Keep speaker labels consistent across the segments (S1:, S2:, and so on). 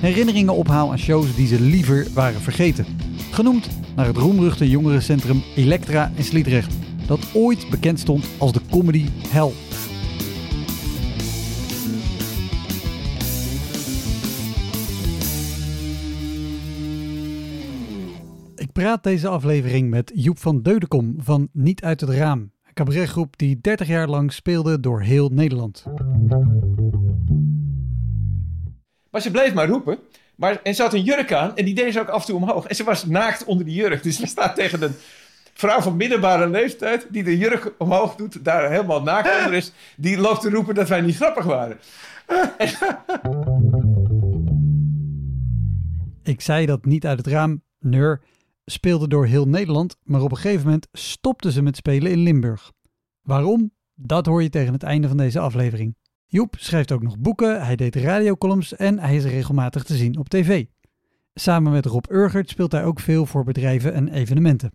S1: herinneringen ophaal aan shows die ze liever waren vergeten. Genoemd naar het roemruchte jongerencentrum Elektra in Sliedrecht, dat ooit bekend stond als de comedy hell. Ik praat deze aflevering met Joep van Deudekom van Niet uit het Raam. Een cabaretgroep die 30 jaar lang speelde door heel Nederland.
S2: Maar ze bleef maar roepen. Maar, en ze had een jurk aan en die deed ze ook af en toe omhoog. En ze was naakt onder die jurk. Dus ze staat tegen een vrouw van middelbare leeftijd... die de jurk omhoog doet, daar helemaal naakt onder is. Die loopt te roepen dat wij niet grappig waren.
S1: Ik zei dat niet uit het raam, Neur, speelde door heel Nederland, maar op een gegeven moment stopte ze met spelen in Limburg. Waarom? Dat hoor je tegen het einde van deze aflevering. Joep schrijft ook nog boeken, hij deed radiocolumns en hij is regelmatig te zien op tv. Samen met Rob Urgert speelt hij ook veel voor bedrijven en evenementen.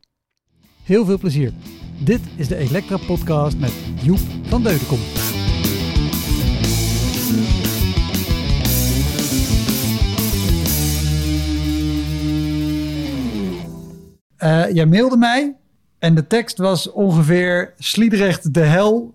S1: Heel veel plezier. Dit is de Elektra Podcast met Joep van Deudekom. Eh, jij mailde mij en de tekst was ongeveer Sliedrecht de hel.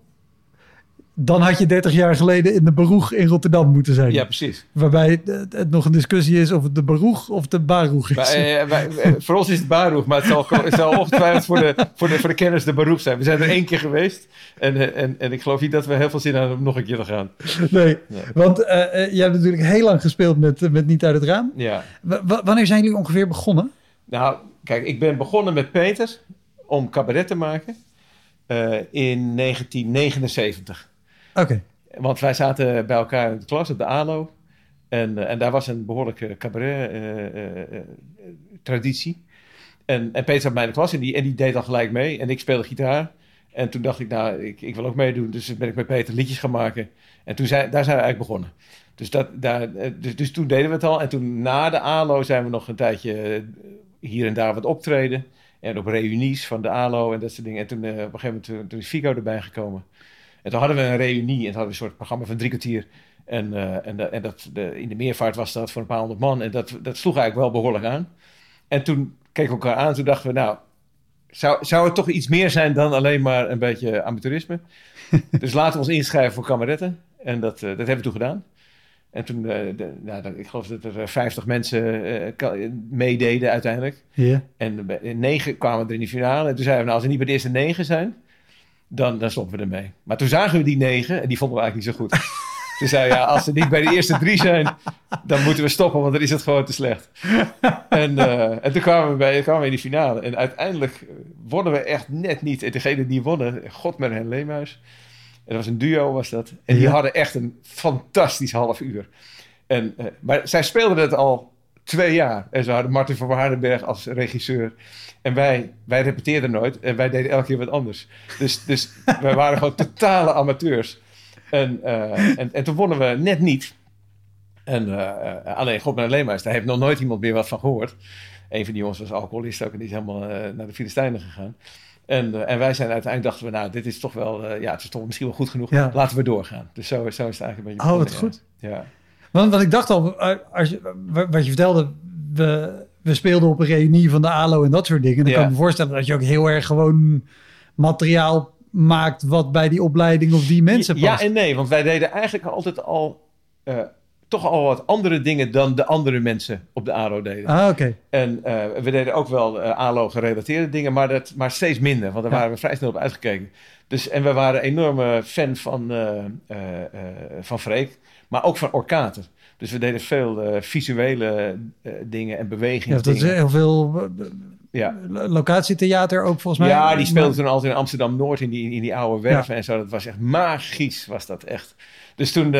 S1: Dan had je 30 jaar geleden in de Baruch in Rotterdam moeten zijn.
S2: Ja, precies.
S1: Waarbij het, nog een discussie is of het de Baruch of de Baruch is.
S2: Wij, eh, eh, voor ons is het Baruch, maar het zal, het zal ongetwijfeld voor de, voor, de, voor de kenners de Baruch zijn. We zijn er één keer geweest en, eh, en, en ik geloof niet dat we heel veel zin hebben om nog een keer te gaan.
S1: Nee, want eh, jij hebt natuurlijk heel lang gespeeld met, met Niet uit het Raam.
S2: Ja.
S1: W- wanneer zijn jullie ongeveer begonnen?
S2: Nou, kijk, ik ben begonnen met Peter om cabaret te maken in 1979.
S1: Oké,
S2: Want wij zaten bij elkaar in de klas op de ALO. En, eh, en daar was een behoorlijke cabaret-traditie. en, en Peter zat bij de klas en die, deed dan gelijk mee. En ik speelde gitaar. En toen dacht ik, nou, ik, ik wil ook meedoen. Dus ben ik met Peter liedjes gaan maken. En toen daar zijn we eigenlijk begonnen. Dus, dat, daar, eh, dus, dus toen deden we het al. En toen na de ALO zijn we nog een tijdje eh, hier en daar wat optreden. En op reunies van de ALO en dat soort dingen. En toen eh, op een gegeven moment toen is Fico erbij gekomen. En toen hadden we een reunie en toen hadden we een soort programma van drie kwartier. En, eh, en, de- en dat, de, in de meervaart was dat voor een paar honderd man. En dat, dat sloeg eigenlijk wel behoorlijk aan. En toen keken we elkaar aan. Toen dachten we, nou, zou, zou het toch iets meer zijn dan alleen maar een beetje amateurisme? dus laten we ons inschrijven voor kameretten. En dat, eh, dat hebben we toen gedaan. En toen, eh, de, nou, ik geloof dat er eh, 50 mensen eh, meededen uiteindelijk.
S1: ja.
S2: En negen kwamen er in de finale. En toen zeiden we, nou, als er niet bij de eerste negen zijn, dan, dan stoppen we ermee. Maar toen zagen we die negen en die vonden we eigenlijk niet zo goed. toen we, ja, als ze niet bij de eerste drie zijn, dan moeten we stoppen, want dan is het gewoon te slecht. en, eh, en toen kwamen we, bij, kwamen we in die finale. En uiteindelijk eh, wonnen we echt net niet. En degene die wonnen, Godmer en Leemhuis. En dat was een duo, was dat. En die
S1: Ja.
S2: hadden echt een fantastisch half uur. En, eh, maar zij speelden het al twee jaar. En ze hadden Martin van Waardenberg als regisseur. En wij, wij repeteerden nooit. En wij deden elke keer wat anders. Dus, dus wij waren gewoon totale amateurs. En, eh, en, en toen wonnen we net niet. En eh, eh, alleen God en Leemhuis, daar heeft nog nooit iemand meer wat van gehoord. Een van die jongens was alcoholist ook en die is helemaal naar de Filistijnen gegaan. En, en wij zijn uiteindelijk dachten we, nou, dit is toch wel, ja, het is toch misschien wel goed genoeg.
S1: Ja.
S2: Laten we doorgaan. Dus zo, zo is het eigenlijk een beetje
S1: Oh, wat goed.
S2: Ja.
S1: Want, want ik dacht al, als je, wa- wat je vertelde, we, we speelden op een reunie van de ALO en dat soort dingen. Dan
S2: Ja.
S1: kan ik me voorstellen dat je ook heel erg gewoon materiaal maakt wat bij die opleiding of die mensen
S2: Ja
S1: past.
S2: en nee, want wij deden eigenlijk altijd al eh, toch al wat andere dingen dan de andere mensen op de ALO deden.
S1: Ah, oké.
S2: En eh, we deden ook wel uh, ALO-gerelateerde dingen, maar, dat, maar steeds minder. Want daar
S1: Ja.
S2: waren we vrij snel op uitgekeken. Dus, en we waren enorme fan van, eh eh, eh, van Freek, maar ook van Orkater. Dus we deden veel eh, visuele eh, dingen en
S1: Ja,
S2: bewegingen.
S1: dat is heel veel eh,
S2: ja.
S1: lo- locatietheater ook volgens mij.
S2: ja, die speelde toen altijd in Amsterdam-Noord in die, in die oude werven en zo. Dat was echt magisch, was dat echt. Dus toen...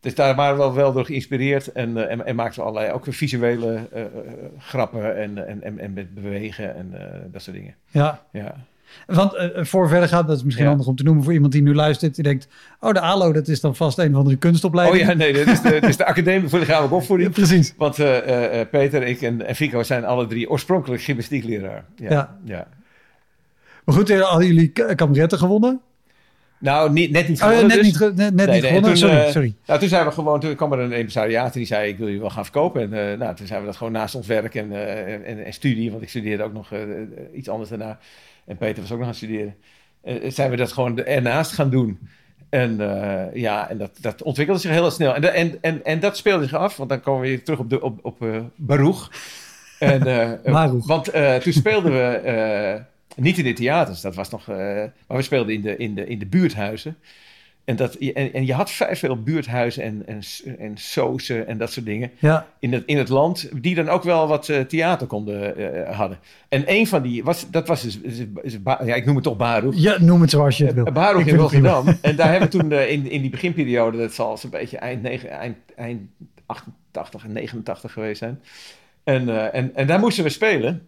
S2: dus daar waren we wel, wel door geïnspireerd en, en, en maakten we allerlei ook visuele grappen en, en, en, en met bewegen en dat soort dingen.
S1: Ja,
S2: Ja.
S1: Want eh, voor verder gaat, dat is misschien
S2: Ja.
S1: handig om te noemen voor iemand die nu luistert. Die denkt, oh de ALO, dat is dan vast een van de
S2: Oh
S1: kunstopleidingen.
S2: ja, nee, dit is de, dit is de academie voor lichamelijke opvoeding.
S1: precies.
S2: Want eh, eh, eh, Peter, ik en, en Fico zijn alle drie oorspronkelijk gymnastiekleraar. Ja.
S1: Ja.
S2: ja.
S1: Maar goed, eh, hadden jullie k- kameretten gewonnen?
S2: Nou, niet, net niet
S1: Oh, ja,
S2: gewonnen
S1: net
S2: dus.
S1: niet, ge- net, net
S2: Nee,
S1: niet
S2: nee,
S1: gewonnen,
S2: toen,
S1: sorry.
S2: eh,
S1: sorry.
S2: Nou, toen zijn we gewoon, toen kwam er een empresariaat en die zei: Ik wil je wel gaan verkopen. En eh, nou, toen zijn we dat gewoon naast ons werk en, eh, en, en studie, want ik studeerde ook nog eh, eh, iets anders daarna. En Peter was ook nog aan het studeren. Eh, zijn we dat gewoon ernaast gaan doen. En eh, ja, en dat, dat ontwikkelde zich heel snel. En, en, en, en dat speelde zich af, want dan komen we weer terug op, de, op, op eh, Baruch. En, eh,
S1: Baruch.
S2: Want eh, toen speelden we eh, niet in de theaters, dat was nog, eh, maar we speelden in de, in de, in de buurthuizen. En, dat, en, en je had vrij veel buurthuizen en, en, en sozen en dat soort dingen
S1: Ja,
S2: in het, in het land, die dan ook wel wat eh, theater konden eh, hadden. En een van die, was, dat was dus, is- is ja, ik noem het toch Baruch.
S1: ja, noem het zoals je het wil.
S2: Baruch
S1: Ik
S2: in. Rotterdam. En daar hebben we toen eh, in, in die beginperiode, dat zal zo'n beetje eind, negen, eind, eind 88 en 89 geweest zijn. En, eh, en, en daar moesten we spelen.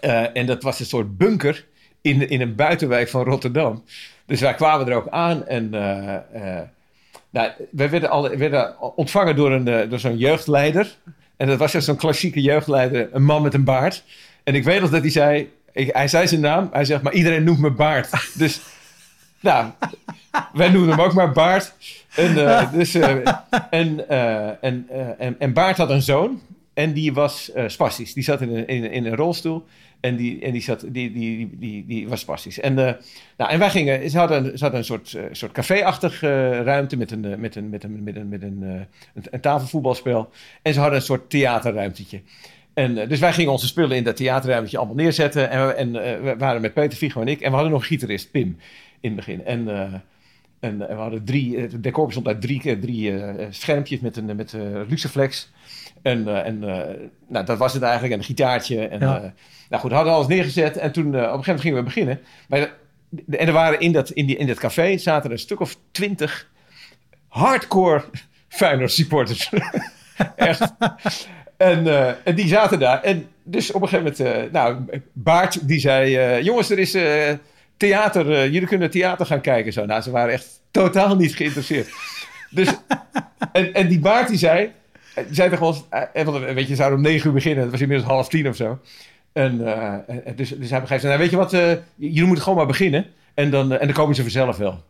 S2: Eh, en dat was een soort bunker in, in een buitenwijk van Rotterdam. Dus wij kwamen er ook aan en eh, eh, nou, we werden, al, werden ontvangen door, eh, door zo'n jeugdleider. En dat was dus zo'n klassieke jeugdleider, een man met een baard. En ik weet nog dat hij zei, hij zei zijn naam, hij zegt, maar iedereen noemt me Baard. Dus, nou, wij noemen hem ook maar Baard. En, eh, dus, en, en, en, Baard had een zoon en die was spastisch. Die zat in een, in een rolstoel en die, en die, zat, die, die, die, die, was spastisch. En, eh, nou, en wij gingen, ze hadden, een soort, eh, soort café-achtig eh, ruimte met een, met een, met een, met een, een, tafelvoetbalspel. En ze hadden een soort theaterruimtetje. En, dus wij gingen onze spullen in dat theaterruimtje allemaal neerzetten. En, en we waren met Peter Figo en ik. En we hadden nog een gitarist, Pim, in het begin. En, en, we hadden drie, het decor bestond uit drie, drie schermpjes met, een, met Luciflex. En, eh, en eh, nou, dat was het eigenlijk. En een gitaartje. En,
S1: Ja.
S2: eh, nou goed, hadden we alles neergezet. En toen, op een gegeven moment gingen we beginnen. Maar, en er waren in dat, in, die, in dat café zaten er een stuk of twintig hardcore Feyenoord supporters. Echt. En, en die zaten daar. En dus op een gegeven moment, eh, nou, Baart die zei: Jongens, er is theater, jullie kunnen theater gaan kijken. Zo. Nou, ze waren echt totaal niet geïnteresseerd. Dus, en, en die Baart die zei: zei toch wel, eens, eh, want, weet je, ze zouden om negen uur beginnen. Het was inmiddels half tien of zo. En, eh, dus, dus hij begreep, nou, weet je wat, eh, jullie moeten gewoon maar beginnen. En dan, eh, en dan komen ze vanzelf wel.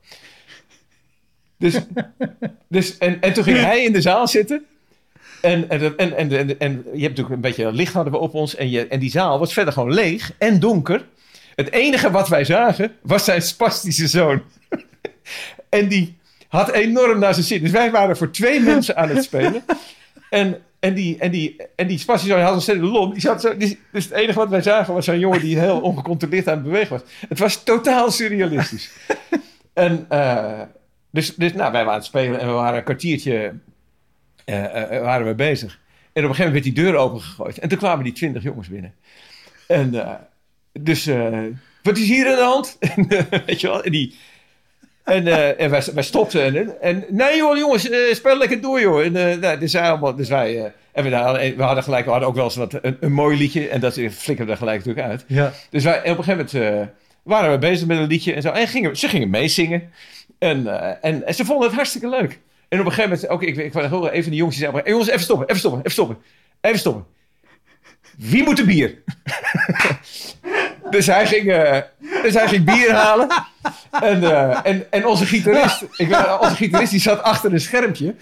S2: Dus, dus, en, en toen ging hij in de zaal zitten. En, en, en, en, en, en je hebt natuurlijk een beetje licht hadden we op ons. En, je, en die zaal was verder gewoon leeg en donker. Het enige wat wij zagen was zijn spastische zoon. en die had enorm naar zijn zin. Dus wij waren voor twee mensen aan het spelen. En, en, die, en, die, en die had ontzettend lom. Die zat zo, die, dus het enige wat wij zagen was zo'n jongen die heel ongecontroleerd aan het bewegen was. Het was totaal surrealistisch. en eh, dus, dus nou, wij waren aan het spelen en we waren een kwartiertje eh, eh, waren we bezig. En op een gegeven moment werd die deur opengegooid. En toen kwamen die twintig jongens binnen. En dus, wat is hier aan de hand? En, weet je wel, en die... En, eh, en wij, wij stopten. En, en nee joh, jongens, eh, speel lekker door joh. En, eh, nou, dus, wij allemaal, dus wij... en we, hadden, we hadden gelijk, we hadden ook wel eens wat, een, een mooi liedje. En dat flikkerde er gelijk natuurlijk uit.
S1: Ja.
S2: Dus wij, en op een gegeven moment waren we bezig met een liedje en zo. En gingen, ze gingen meezingen. En, en, en ze vonden het hartstikke leuk. En op een gegeven moment, ook ik, ik, ik hoorde even de jongens die hey, jongens, even stoppen, even stoppen, even stoppen. Even stoppen. Wie moet er bier? dus, hij ging, dus hij ging bier halen. En, eh, en, en onze gitarist, ik, weet- onze gitarist die zat achter een schermpje.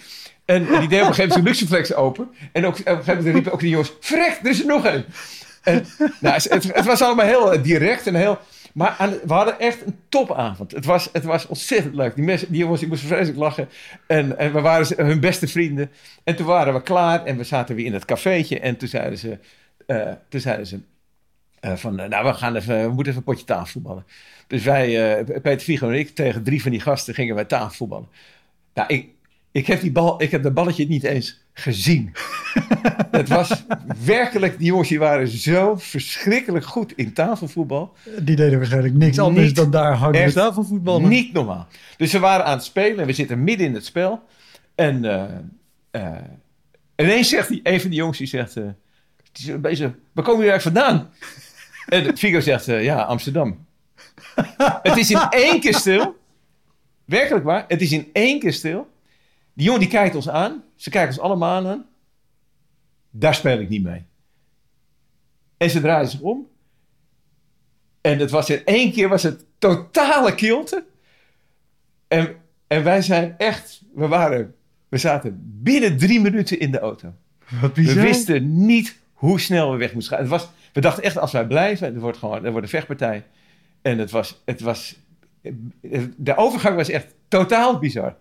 S2: En, die deed op een gegeven moment zijn Luxeflex open. En ook, op een gegeven moment riepen ook die jongens: Frek, er is er nog een. En, nou, het, het was allemaal heel eh, direct en heel. Maar we hadden echt een topavond. Het was, het was ontzettend leuk. Die, mensen, die jongens die moesten vreselijk lachen. En, en we waren hun beste vrienden. En toen waren we klaar en we zaten weer in het cafeetje. En toen zeiden ze, eh, toen zeiden ze eh, van, eh, nou we, gaan even, we moeten even een potje tafelvoetballen. Dus wij, eh, Peter Vigo en ik, tegen drie van die gasten gingen wij tafelvoetballen. Nou, ik, ik, heb die bal, ik heb dat balletje niet eens gezien. het was werkelijk, die jongens die waren zo verschrikkelijk goed in tafelvoetbal.
S1: Die deden waarschijnlijk niks anders
S2: Niet
S1: dan daar hangen tafelvoetballen.
S2: Niet normaal. Dus we waren aan het spelen en we zitten midden in het spel. En ineens zegt die, een van die jongens, die zegt... die is bezig, waar komen jullie eigenlijk vandaan? En Figo zegt, eh, ja, Amsterdam. het is in één keer stil. Werkelijk waar, het is in één keer stil. Die jongen die kijkt ons aan. Ze kijken ons allemaal aan. Daar speel ik niet mee. En ze draaien zich om. En het was in één keer was het totale kilte. En, en wij zijn echt, we waren, we zaten binnen drie minuten in de auto.
S1: Wat
S2: We wisten niet hoe snel we weg moesten gaan. Het was, we dachten echt, als wij blijven, er wordt gewoon, er wordt een vechtpartij. En het was, het was, de overgang was echt totaal bizar.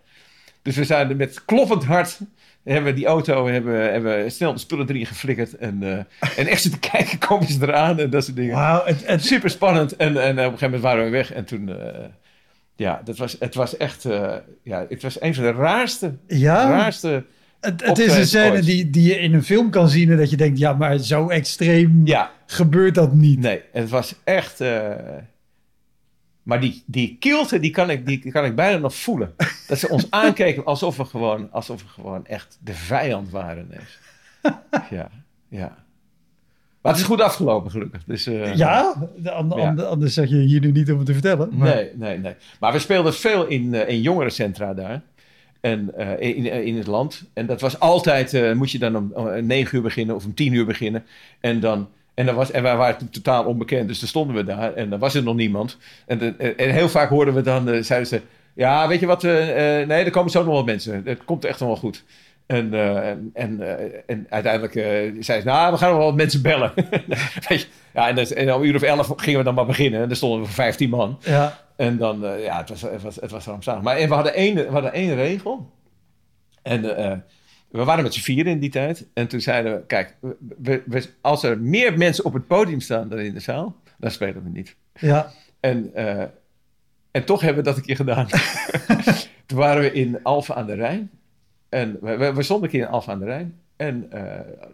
S2: Dus we zijn met kloppend hart, hebben we die auto, hebben, hebben snel de spullen erin geflikkerd. En, eh, en echt zitten kijken, komen ze eraan en dat soort dingen.
S1: Wauw, het, het,
S2: Super spannend. En, en op een gegeven moment waren we weg. En toen, eh, ja, dat was, het was echt, eh, ja, het was een van de raarste,
S1: ja,
S2: raarste.
S1: Het, het is een scène die, die je in een film kan zien en dat je denkt, ja, maar zo extreem
S2: Ja,
S1: gebeurt dat niet.
S2: nee, het was echt. eh, maar die, die kilte, die kan, ik, die kan ik bijna nog voelen. Dat ze ons aankeken alsof we gewoon, alsof we gewoon echt de vijand waren. ineens. Ja, ja. Maar het is goed afgelopen, gelukkig. Dus, eh,
S1: Ja, de- an-
S2: Ja.
S1: an- anders zeg je hier nu niet om het te vertellen. Maar,
S2: Nee, nee, nee. Maar we speelden veel in, eh, in jongerencentra daar. En eh, in, in het land. En dat was altijd, eh, moet je dan om, 9 uur beginnen of om 10 uur beginnen. En dan. En, dan was, en wij waren totaal onbekend, dus dan stonden we daar en dan was er nog niemand. En, en, heel vaak hoorden we dan, eh, zeiden ze, ja, weet je wat, eh, eh, nee, er komen zo nog wel mensen. Het komt echt nog wel goed. En, eh, en, en, eh, en uiteindelijk eh zei ze, nou, we gaan nog wel wat mensen bellen. weet je? Ja, en, om een uur of elf gingen we dan maar beginnen. En dan stonden we voor 15 man.
S1: Ja,
S2: En dan, ja, het was, het was, het was rampzalig. Maar en we, hadden één, we hadden één regel. En we waren met z'n vieren in die tijd. En toen zeiden we, kijk, we, we- als er meer mensen op het podium staan dan in de zaal, dan spelen we niet.
S1: ja.
S2: En, en toch hebben we dat een keer gedaan. toen waren we in Alphen aan de Rijn. En we, we, we stonden een keer in Alphen aan de Rijn. En eh,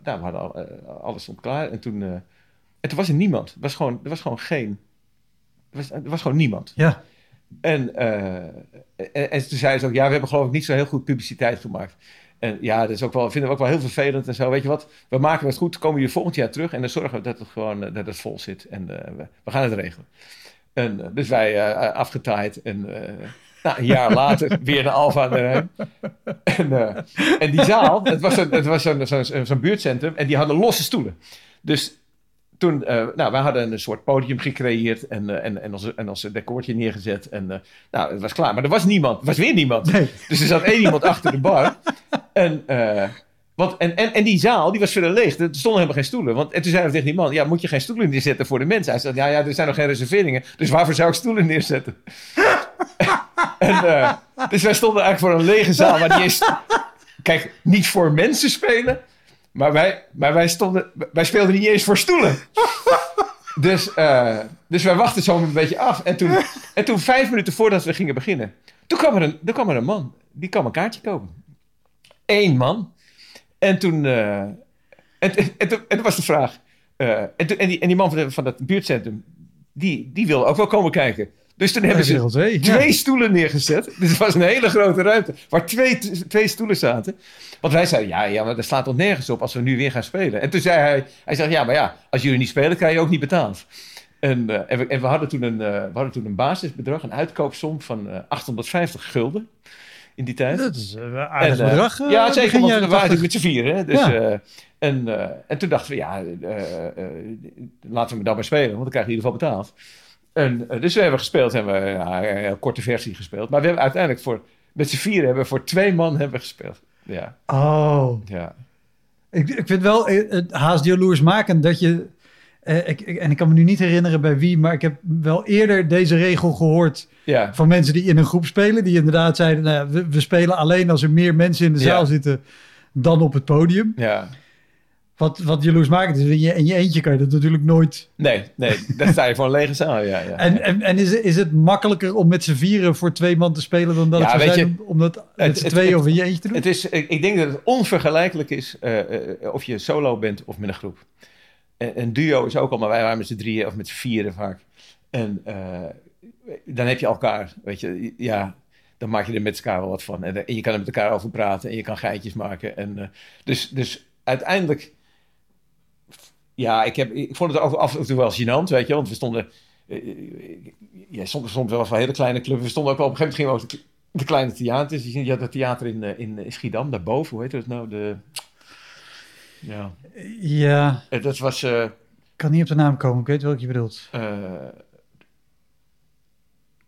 S2: nou, we hadden al, eh, alles stond klaar. En toen, eh, en toen was er niemand. Er was gewoon, er was gewoon geen... Er was, er was gewoon niemand.
S1: ja.
S2: En, en, en toen zei ze ook, ja, we hebben geloof ik niet zo heel goed publiciteit gemaakt. En ja, dat is ook wel, vinden we ook wel heel vervelend en zo. Weet je wat, we maken het goed, komen jullie volgend jaar terug en dan zorgen we dat het gewoon dat het vol zit. En we, we gaan het regelen. En dus wij eh, afgetaaid en nou, een jaar later weer naar Alfa aan de Rijn. En, eh, en die zaal, het was, een, het was zo'n zo'n zo'n buurtcentrum en die hadden losse stoelen. Dus toen, eh, nou, wij hadden een soort podium gecreëerd en, eh, en, en, onze, en onze decoortje neergezet. En nou, het was klaar. Maar er was niemand. Er was weer niemand.
S1: Nee.
S2: Dus er zat één iemand achter de bar. En, want, en, en, en die zaal, die was verder leeg. Er stonden helemaal geen stoelen. Want, en toen zeiden we tegen die man, ja, moet je geen stoelen neerzetten voor de mensen? Hij zei, ja, ja, er zijn nog geen reserveringen. Dus waarvoor zou ik stoelen neerzetten? En, eh, dus wij stonden eigenlijk voor een lege zaal. Maar die is, kijk, niet voor mensen spelen. Maar wij, maar wij, stonden, wij speelden niet eens voor stoelen. Dus, eh, dus wij wachten zo een beetje af. En toen, en toen, vijf minuten voordat we gingen beginnen, toen kwam er een, toen kwam er een man. Die kwam een kaartje kopen. Eén man. En toen, eh, en, en, en toen, en toen was de vraag. en, en, die, en die man van, de- van dat buurtcentrum, die, die wilde ook wel komen kijken. Dus toen hebben ze
S1: twee.
S2: twee stoelen neergezet. Dus het was een hele grote ruimte waar twee, twee stoelen zaten. Want wij zeiden, ja, ja, maar dat slaat toch nergens op als we nu weer gaan spelen. En toen zei hij, hij zei, ja, maar ja, als jullie niet spelen, krijg je ook niet betaald. En, eh, en, we, en we, hadden toen een, eh, we hadden toen een basisbedrag, een uitkoopsom van eh, 850 gulden in die tijd.
S1: Dat is een aardig
S2: En,
S1: bedrag.
S2: ja, zeker, want we waren
S1: 80.
S2: natuurlijk met z'n vieren. Dus,
S1: Ja.
S2: en, en toen dachten we, ja, laten we dan maar spelen, want dan krijg je in ieder geval betaald. En, eh, dus we hebben gespeeld, hebben we ja, een korte versie gespeeld. Maar we hebben uiteindelijk voor, met z'n vieren, hebben we voor twee man hebben gespeeld. Ja,
S1: Oh,
S2: ja.
S1: ik, ik vind wel eh, het haast jaloersmakend dat je Eh, ik, ik- en ik kan me nu niet herinneren bij wie, maar ik heb wel eerder deze regel gehoord
S2: Ja,
S1: van mensen die in een groep spelen. Die inderdaad zeiden, nou ja, we, we spelen alleen als er meer mensen in de zaal zitten dan op het podium.
S2: ja.
S1: Wat, wat jaloersmakend is, in je, in je eentje kan je dat natuurlijk nooit.
S2: Nee, nee, dan sta je voor een lege zaal. Ja, ja.
S1: En, en, en is, het- is het makkelijker om met z'n vieren voor twee man te spelen dan dat
S2: Ja,
S1: het
S2: weet
S1: zijn
S2: je,
S1: om, om dat met z'n tweeën of in je eentje te doen?
S2: Het is, ik, ik denk dat het onvergelijkelijk is eh, eh, of je solo bent of met een groep. En, een duo is ook al, maar wij waren met z'n drieën of met z'n vieren vaak. En eh, dan heb je elkaar, weet je, ja, dan maak je er met elkaar wel wat van. En, en je kan er met elkaar over praten en je kan geitjes maken. En, dus, dus uiteindelijk, ja, ik, heb, ik vond het af, af en toe wel gênant, weet je, want we stonden, eh, ja, soms, soms wel van hele kleine clubs. We stonden ook wel op een gegeven moment gingen we ook de, de kleine theaters. Je had het theater in, eh, in, Schiedam, daarboven, hoe heet het nou? De, ja,
S1: Ja,
S2: eh, dat was... eh,
S1: ik kan niet op de naam komen. Ik weet welke je bedoelt.
S2: eh,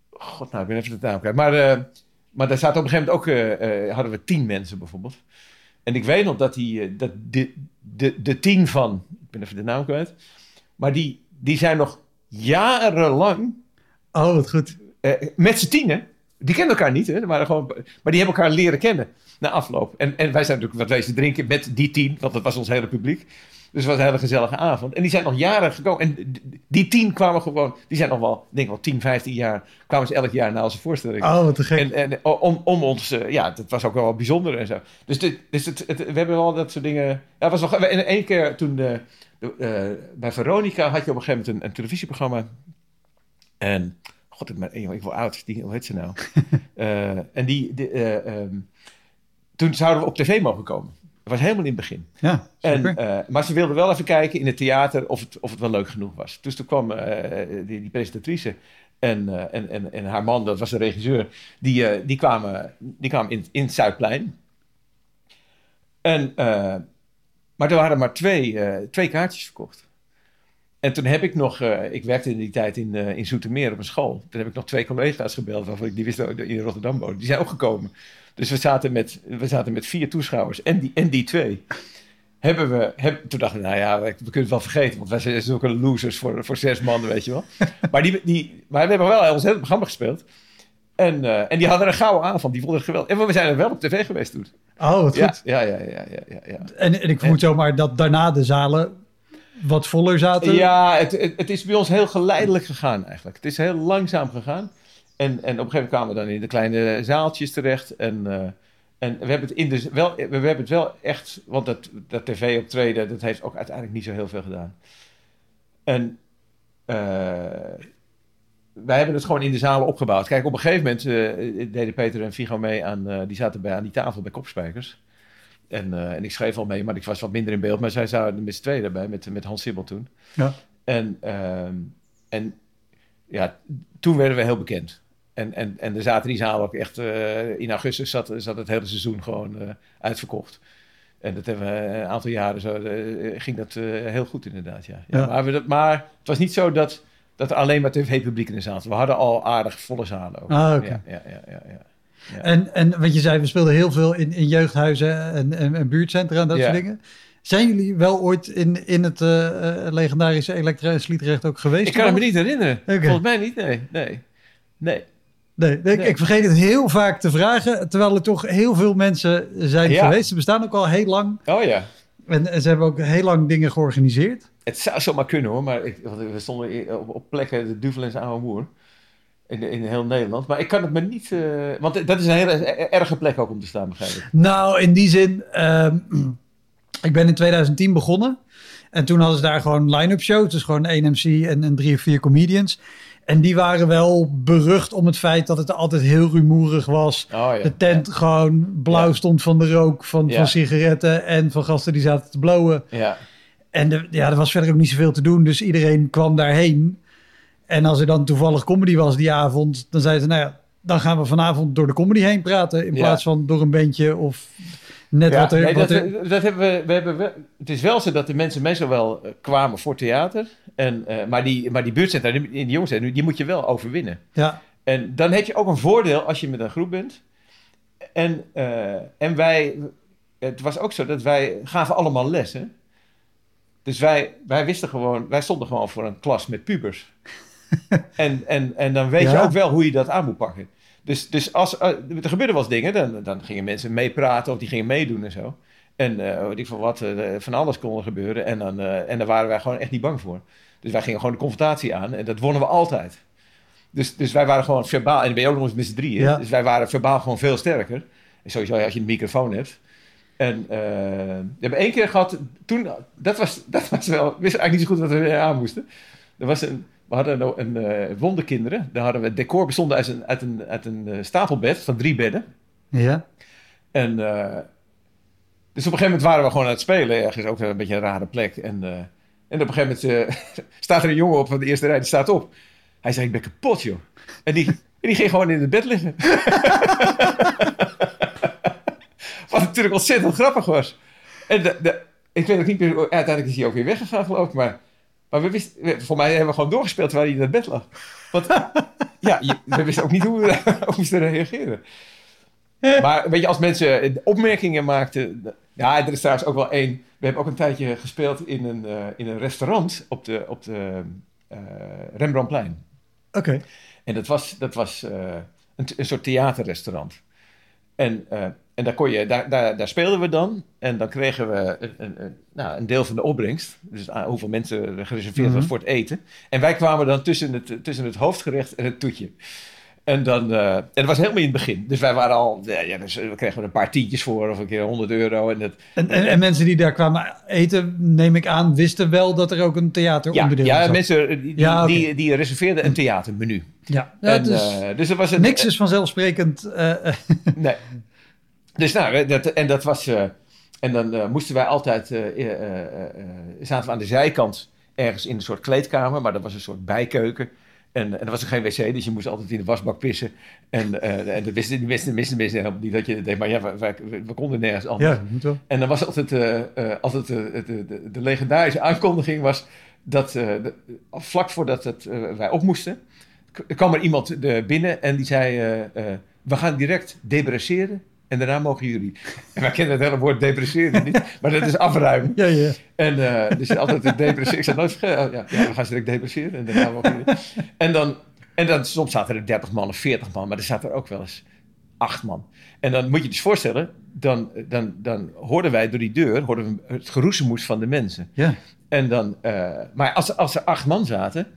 S2: God, nou, ik ben even de naam kwijt. Maar, eh, maar daar zaten op een gegeven moment ook... eh, eh, hadden we tien mensen bijvoorbeeld. En ik weet nog dat, die, eh, dat de, de, de tien van... Ik ben even de naam kwijt. Maar die, die zijn nog jarenlang
S1: Oh, wat goed.
S2: eh, met z'n tienen. Die kennen elkaar niet, hè? Maar, gewoon, maar die hebben elkaar leren kennen na afloop. En, en wij zijn natuurlijk wat wezen drinken met die tien, want dat was ons hele publiek. Dus het was een hele gezellige avond. En die zijn nog jaren gekomen. En die tien kwamen gewoon, die zijn nog wel, ik denk wel 10, 15 jaar, kwamen ze elk jaar naar onze voorstelling.
S1: Oh, wat te gek.
S2: En, en om, om ons, eh, ja, dat was ook wel bijzonder en zo. Dus, dit, dus het, het- we hebben wel dat soort dingen. Ja, was nog, en één keer toen de, de, eh, bij Veronica had je op een gegeven moment een, een televisieprogramma. En, god, ik ben ik word oud, die, hoe heet ze nou? Eh, en die, eh, ehm, toen zouden we op tv mogen komen. Was helemaal in het begin.
S1: Ja,
S2: En, eh, maar ze wilden wel even kijken in het theater of het, of het wel leuk genoeg was. Dus toen kwam eh, die, die presentatrice en, eh, en, en, en haar man, dat was de regisseur, die, die kwamen, die kwamen in, in het Zuidplein. En, maar er waren maar twee, twee kaartjes verkocht. En toen heb ik nog, ik werkte in die tijd in, in Zoetermeer op een school. Toen heb ik nog twee collega's gebeld waarvan ik die wisten in Rotterdam woonde. Die zijn ook gekomen. Dus we zaten met, we zaten met vier toeschouwers en die, en die twee. Hebben we, heb, toen dachten we, nou ja, we, we kunnen het wel vergeten, want wij zijn zulke losers voor, voor zes mannen, weet je wel. maar, die, die, maar we hebben wel ons hele programma gespeeld. En, eh, en die hadden een gouden avond, die vonden het geweldig. En we zijn er wel op tv geweest toen.
S1: Oh, wat
S2: Ja,
S1: goed.
S2: ja, ja, ja, ja, ja, ja.
S1: En, en ik vermoed zomaar dat daarna de zalen wat voller zaten.
S2: Ja, het, het, het is bij ons heel geleidelijk gegaan eigenlijk. Het is heel langzaam gegaan. En, en op een gegeven moment kwamen we dan in de kleine zaaltjes terecht. En, eh, en we, hebben het in de, wel, we hebben het wel echt... Want dat, dat tv-optreden, dat heeft ook uiteindelijk niet zo heel veel gedaan. En eh, wij hebben het gewoon in de zalen opgebouwd. Kijk, op een gegeven moment eh, deden Peter en Vigo mee aan... die zaten bij, aan die tafel bij Kopspijkers. En, en ik schreef al mee, maar ik was wat minder in beeld. Maar zij zaten met z'n tweeën daarbij, met, met Hans Sibbel toen.
S1: Ja.
S2: En, ehm, en ja, toen werden we heel bekend. En, en, en er zaten die zalen ook echt... eh, in augustus zat, zat het hele seizoen gewoon eh, uitverkocht. En dat hebben we een aantal jaren zo... eh, ging dat eh, heel goed inderdaad, ja. ja,
S1: Ja.
S2: Maar, we dat, maar het was niet zo dat, dat er alleen maar tv-publiek in de zaal zat. We hadden al aardig volle zalen ook.
S1: Ah, oké.
S2: ja, ja, ja, ja, ja. Ja.
S1: En, en wat je zei, we speelden heel veel in, in jeugdhuizen en, en, en buurtcentra en dat soort dingen. Zijn jullie wel ooit in, in het eh, eh, legendarische Elektra en Sliedrecht ook geweest?
S2: Ik kan me niet herinneren. Volgens mij niet, nee. Nee. Nee.
S1: Nee, nee, ik-
S2: Nee.
S1: ik vergeet het heel vaak te vragen, terwijl er toch heel veel mensen zijn
S2: Ja.
S1: geweest. Ze bestaan ook al heel lang
S2: Oh ja.
S1: en, ze hebben ook heel lang dingen georganiseerd.
S2: Het zou zomaar kunnen hoor, maar ik, we stonden op, op plekken, de Duvel en zijn oude. In, in heel Nederland. Maar ik kan het me niet. eh, want dat is een hele er- erge plek ook om te staan, begrijp ik.
S1: Nou, in die zin, ehm, ik ben in 2010 begonnen. En toen hadden ze daar gewoon line-up shows. Dus gewoon één MC en, en drie of vier comedians. En die waren wel berucht om het feit dat het altijd heel rumoerig was.
S2: Oh ja.
S1: De tent gewoon blauw
S2: Ja.
S1: stond van de rook van, van sigaretten en van gasten die zaten te blowen.
S2: Ja.
S1: En de, ja, er was verder ook niet zoveel te doen, dus iedereen kwam daarheen. En als er dan toevallig comedy was die avond, dan zeiden ze, nou ja, dan gaan we vanavond door de comedy heen praten. In plaats van door een bandje of net
S2: Ja,
S1: wat er...
S2: nee,
S1: wat
S2: dat,
S1: er
S2: dat hebben we, we hebben het is wel zo dat de mensen meestal wel eh, kwamen voor theater. En, eh, maar, die, maar die buurtcentra, die, die jongens, die moet je wel overwinnen.
S1: ja,
S2: En dan heb je ook een voordeel als je met een groep bent. En, eh, en wij, het was ook zo dat wij gaven allemaal lessen. Dus wij, wij wisten gewoon, wij stonden gewoon voor een klas met pubers. en, en, en dan weet je ook wel hoe je dat aan moet pakken. Dus, dus als eh, er gebeurden wel eens dingen, dan, dan gingen mensen meepraten of die gingen meedoen en zo. En eh weet ik van wat, eh, van alles kon er gebeuren. En, dan, en daar waren wij gewoon echt niet bang voor. Dus wij gingen gewoon de confrontatie aan en dat wonnen we altijd. Dus, dus wij waren gewoon verbaal, en dan ben je ook nog eens met z'n drieën.
S1: Ja.
S2: Dus wij waren verbaal gewoon veel sterker. En sowieso als je een microfoon hebt. En we hebben één keer gehad, toen, dat was, dat was wel, we wisten eigenlijk niet zo goed wat we aan moesten. Er was een, we hadden een, een eh, wonderkinderen, daar hadden we het decor bestond uit een, uit een, uit een eh, stapelbed van drie bedden.
S1: Ja.
S2: En eh, dus op een gegeven moment waren we gewoon aan het spelen, ergens ook een beetje een rare plek. En, en op een gegeven moment staat er een jongen op van de eerste rij, die staat op. Hij zei, ik ben kapot joh. En die, en die ging gewoon in het bed liggen. Wat natuurlijk ontzettend grappig was. En de, de, ik weet ook niet meer, uiteindelijk is hij ook weer weggegaan geloof ik, maar... Maar we wisten, voor mij hebben we gewoon doorgespeeld terwijl hij in het bed lag. Want ja, je- we wisten ook niet hoe we daarop moesten reageren. Maar weet je, als mensen opmerkingen maakten... Ja, er is trouwens ook wel één... We hebben ook een tijdje gespeeld in een, eh, in een restaurant op de, op de eh, Rembrandtplein.
S1: Oké.
S2: En dat was, dat was eh, een, een soort theaterrestaurant. En, eh, en daar, kon je, daar, daar, daar speelden we dan. En dan kregen we een, een, een- nou, een deel van de opbrengst. Dus hoeveel mensen er gereserveerd was
S1: Mhm.
S2: voor het eten. En wij kwamen dan tussen het, tussen het hoofdgerecht en het toetje. En, dan, eh, en dat was helemaal in het begin. Dus wij waren al... Ja, ja, dus we kregen er een paar tientjes voor. Of een keer 100 euro. En
S1: En, en, en mensen die daar kwamen eten, neem ik aan, wisten wel dat er ook een
S2: ja,
S1: theateronderdeel
S2: ja
S1: zat.
S2: mensen die, die,
S1: Ja,
S2: die, die reserveerden een theatermenu.
S1: Ja, ja dus
S2: eh, dus er was een,
S1: niks is vanzelfsprekend. eh, eh,
S2: Nee. Dus nou, dat, en dat was. eh, en dan eh, moesten wij altijd. eh, zaten we aan de zijkant ergens in een soort kleedkamer, maar dat was een soort bijkeuken. En, en er was er geen wc, dus je moest altijd in de wasbak pissen. En, en dat wisten wisten, wisten mensen helemaal niet dat je dat deed. Maar ja, wij, wij- we konden nergens anders.
S1: ja, moet wel.
S2: En dan was altijd, altijd de, de, de legendarische aankondiging was dat de- vlak voordat het, wij op moesten, kwam er iemand binnen en die zei, we gaan direct debresseren en daarna mogen jullie. En wij kennen het hele woord debresseren niet, maar dat is afruimen.
S1: Ja, ja.
S2: En eh, dus altijd het depresseren. Ik zei nooit vergeten. Ja, ja, we gaan direct depresseren. En daarna mogen jullie. En dan, en dan soms zaten er 30 man of 40 man, maar er zaten er ook wel eens 8 man. En dan moet je je dus voorstellen, dan, dan, dan hoorden wij door die deur hoorden we het geroezemoes van de mensen.
S1: ja.
S2: En dan, eh, maar als, als er acht man zaten,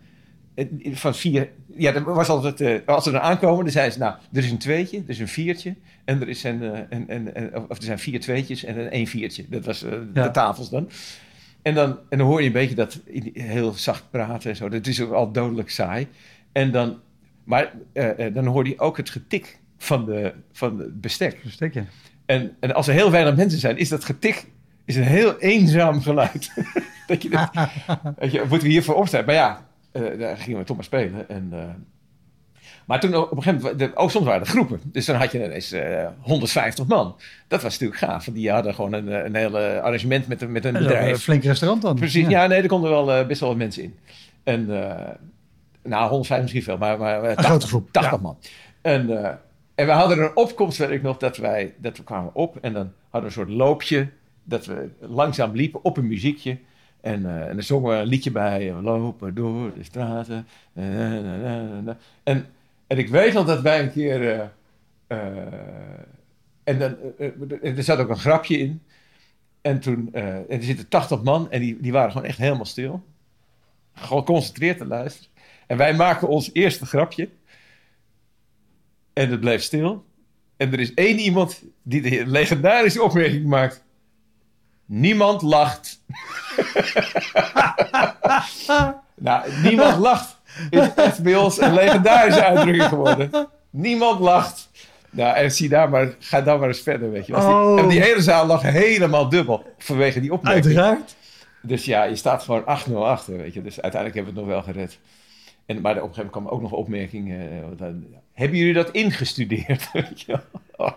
S2: van vier, ja, dan was altijd, eh, als ze er aankomen, dan zeiden ze, nou, er is een tweetje, er is een viertje, en er is een, eh, een, een, een- of er zijn vier tweetjes en een één viertje. Dat was eh,
S1: Ja.
S2: de tafels dan. En dan, en dan hoor je een beetje dat heel zacht praten en zo. Dat is ook al dodelijk saai. En dan, maar eh, dan hoor je ook het getik van, de, van het bestek.
S1: Verstek je.
S2: En, en als er heel weinig mensen zijn, is dat getik is een heel eenzaam geluid. dat je, dat, weet je, moeten we hiervoor opstaan? Maar ja, eh, daar gingen we toch maar spelen. En, maar toen op een gegeven moment, de, oh, soms waren er groepen. Dus dan had je ineens eh 150 man. Dat was natuurlijk gaaf, want die hadden gewoon een, eh, een hele arrangement met, een- met een
S1: is ook Een
S2: bedrijf.
S1: flink restaurant dan.
S2: Precies, ja, nee, er konden wel eh, best wel wat mensen in. En, eh, nou, 150 misschien veel, maar, maar eh, 80,
S1: grote groep,
S2: 80
S1: ja.
S2: man. En, eh, en we hadden een opkomst, weet ik nog, dat, wij, dat we kwamen op en dan hadden we een soort loopje, dat we langzaam liepen op een muziekje. En, eh, en dan zongen we een liedje bij, we lopen door de straten. eh, na, na, na. En, en ik weet nog dat wij een keer... eh, eh, en dan, eh, er zat ook een grapje in. En toen, en er zitten 80 man en die, die waren gewoon echt helemaal stil. Geconcentreerd te luisteren. En wij maken ons eerste grapje. En het bleef stil. En er is één iemand die de legendarische opmerking maakt. Niemand lacht. nou, niemand lacht. Is echt bij ons een legendarische uitdrukking geworden. Niemand lacht. Nou, en zie daar maar, ga dan maar eens verder, weet je. Als die,
S1: Oh.
S2: en die hele zaal lag helemaal dubbel vanwege die opmerking.
S1: Uiteraard.
S2: Dus ja, je staat gewoon 8-0 achter, weet je. Dus uiteindelijk hebben we het nog wel gered. En, maar op een gegeven moment kwam ook nog een opmerking. eh, hebben jullie dat ingestudeerd? Weet je? Oh,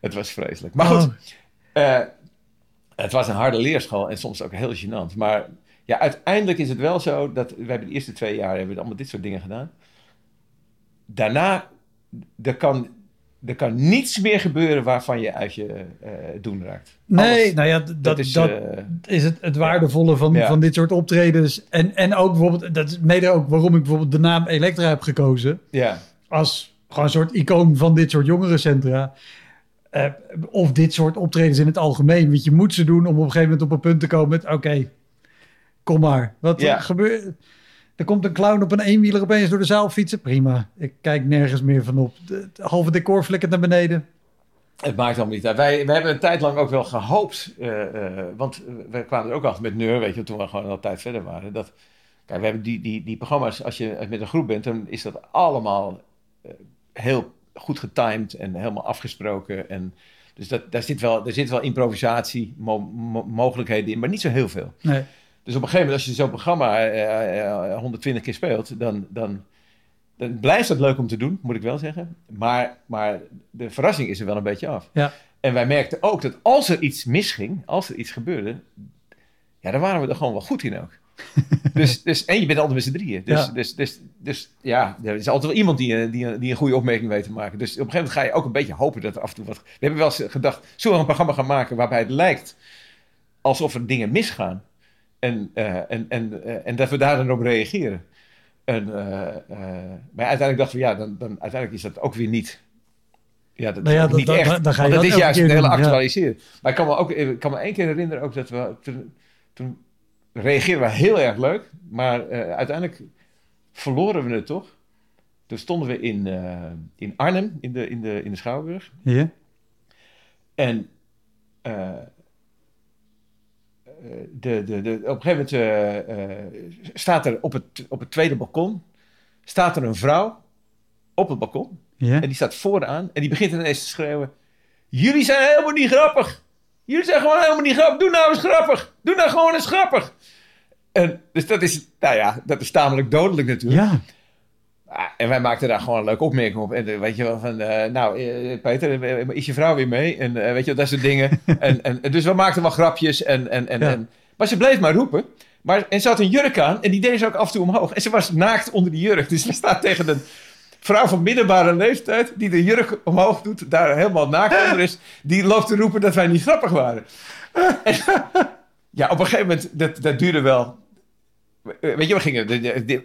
S2: het was vreselijk. Maar goed,
S1: Oh.
S2: eh, het was een harde leerschool en soms ook heel gênant. Maar ja, uiteindelijk is het wel zo dat we hebben de eerste twee jaar hebben we allemaal dit soort dingen gedaan. Daarna, er kan, er kan niets meer gebeuren waarvan je uit je eh, doen raakt.
S1: Nee,
S2: Alles.
S1: nou ja, dat, dat,
S2: is,
S1: is,
S2: eh,
S1: het, het waardevolle van,
S2: Ja.
S1: van dit soort optredens. En, en ook bijvoorbeeld, dat is mede ook waarom ik bijvoorbeeld de naam Elektra heb gekozen.
S2: ja.
S1: Als gewoon een soort icoon van dit soort jongerencentra. Eh, of dit soort optredens in het algemeen. Want je moet ze doen om op een gegeven moment op een punt te komen met... Oké, kom maar. Wat
S2: Ja.
S1: gebeurt... Er komt een clown op een eenwieler opeens door de zaal fietsen. Prima. Ik kijk nergens meer van op. De- Het halve decor flikkert naar beneden.
S2: Het maakt allemaal niet uit. Wij, wij hebben een tijd lang ook wel gehoopt, eh, eh, want we kwamen er ook altijd met Neur, weet je, toen we gewoon al tijd verder waren. Dat, kijk, we hebben die, die, die programma's, als je met een groep bent, dan is dat allemaal eh, heel goed getimed en helemaal afgesproken. En, dus dat, daar, zit wel, daar zit wel improvisatie, mo- mo- mogelijkheden in, maar niet zo heel veel.
S1: Nee.
S2: Dus op een gegeven moment, als je zo'n programma eh, eh, 120 keer speelt, dan, dan, dan blijft het leuk om te doen, moet ik wel zeggen. Maar, maar de verrassing is er wel een beetje af.
S1: Ja.
S2: En wij merkten ook dat als er iets misging, als er iets gebeurde, ja, dan waren we er gewoon wel goed in ook. dus, dus, en je bent altijd met z'n drieën. Dus
S1: Ja.
S2: dus, dus, dus, ja, er is altijd wel iemand die, eh, die, die een goede opmerking weet te maken. Dus op een gegeven moment ga je ook een beetje hopen dat er af en toe wat... We hebben wel eens gedacht, zullen we een programma gaan maken waarbij het lijkt alsof er dingen misgaan? En, eh, en, en, eh, en dat we daar dan op reageren. En, eh, maar uiteindelijk dachten we, ja, dan, dan, uiteindelijk is dat ook weer niet. Ja, dat
S1: Nou ja, dat-
S2: niet
S1: dat-
S2: echt.
S1: dan- dan ga je
S2: dat is juist het hele
S1: ja.
S2: actualiseren. Maar ik kan me ook ik kan me één keer herinneren ook dat we toen, toen reageerden we heel erg leuk, maar uiteindelijk verloren we het toch. Toen stonden we in, in Arnhem, in de, in, de, in de Schouwburg.
S1: Ja.
S2: En de, de, de, op een gegeven moment eh, eh, staat er op het, op het tweede balkon staat er een vrouw op het balkon. En die staat vooraan en die begint ineens te schreeuwen. Jullie zijn helemaal niet grappig. Jullie zijn gewoon helemaal niet grappig. Doe nou eens grappig. Doe nou gewoon eens grappig. En, dus dat is, nou ja, dat is tamelijk dodelijk natuurlijk.
S1: ja.
S2: Ah, En wij maakten daar gewoon een leuke opmerking op. En eh, weet je wel, van, eh, nou, eh, Peter, is je vrouw weer mee? En weet je wel, dat soort dingen. en, en, dus we maakten wel grapjes. En, en, en,
S1: Ja.
S2: en, maar ze bleef maar roepen. Maar, en ze had een jurk aan en die deed ze ook af en toe omhoog. En ze was naakt onder die jurk. Dus we staan tegen een vrouw van middelbare leeftijd... die de jurk omhoog doet, daar helemaal naakt onder is. Die loopt te roepen dat wij niet grappig waren. En, ja, op een gegeven moment, dat, dat duurde wel... Weet je, we gingen,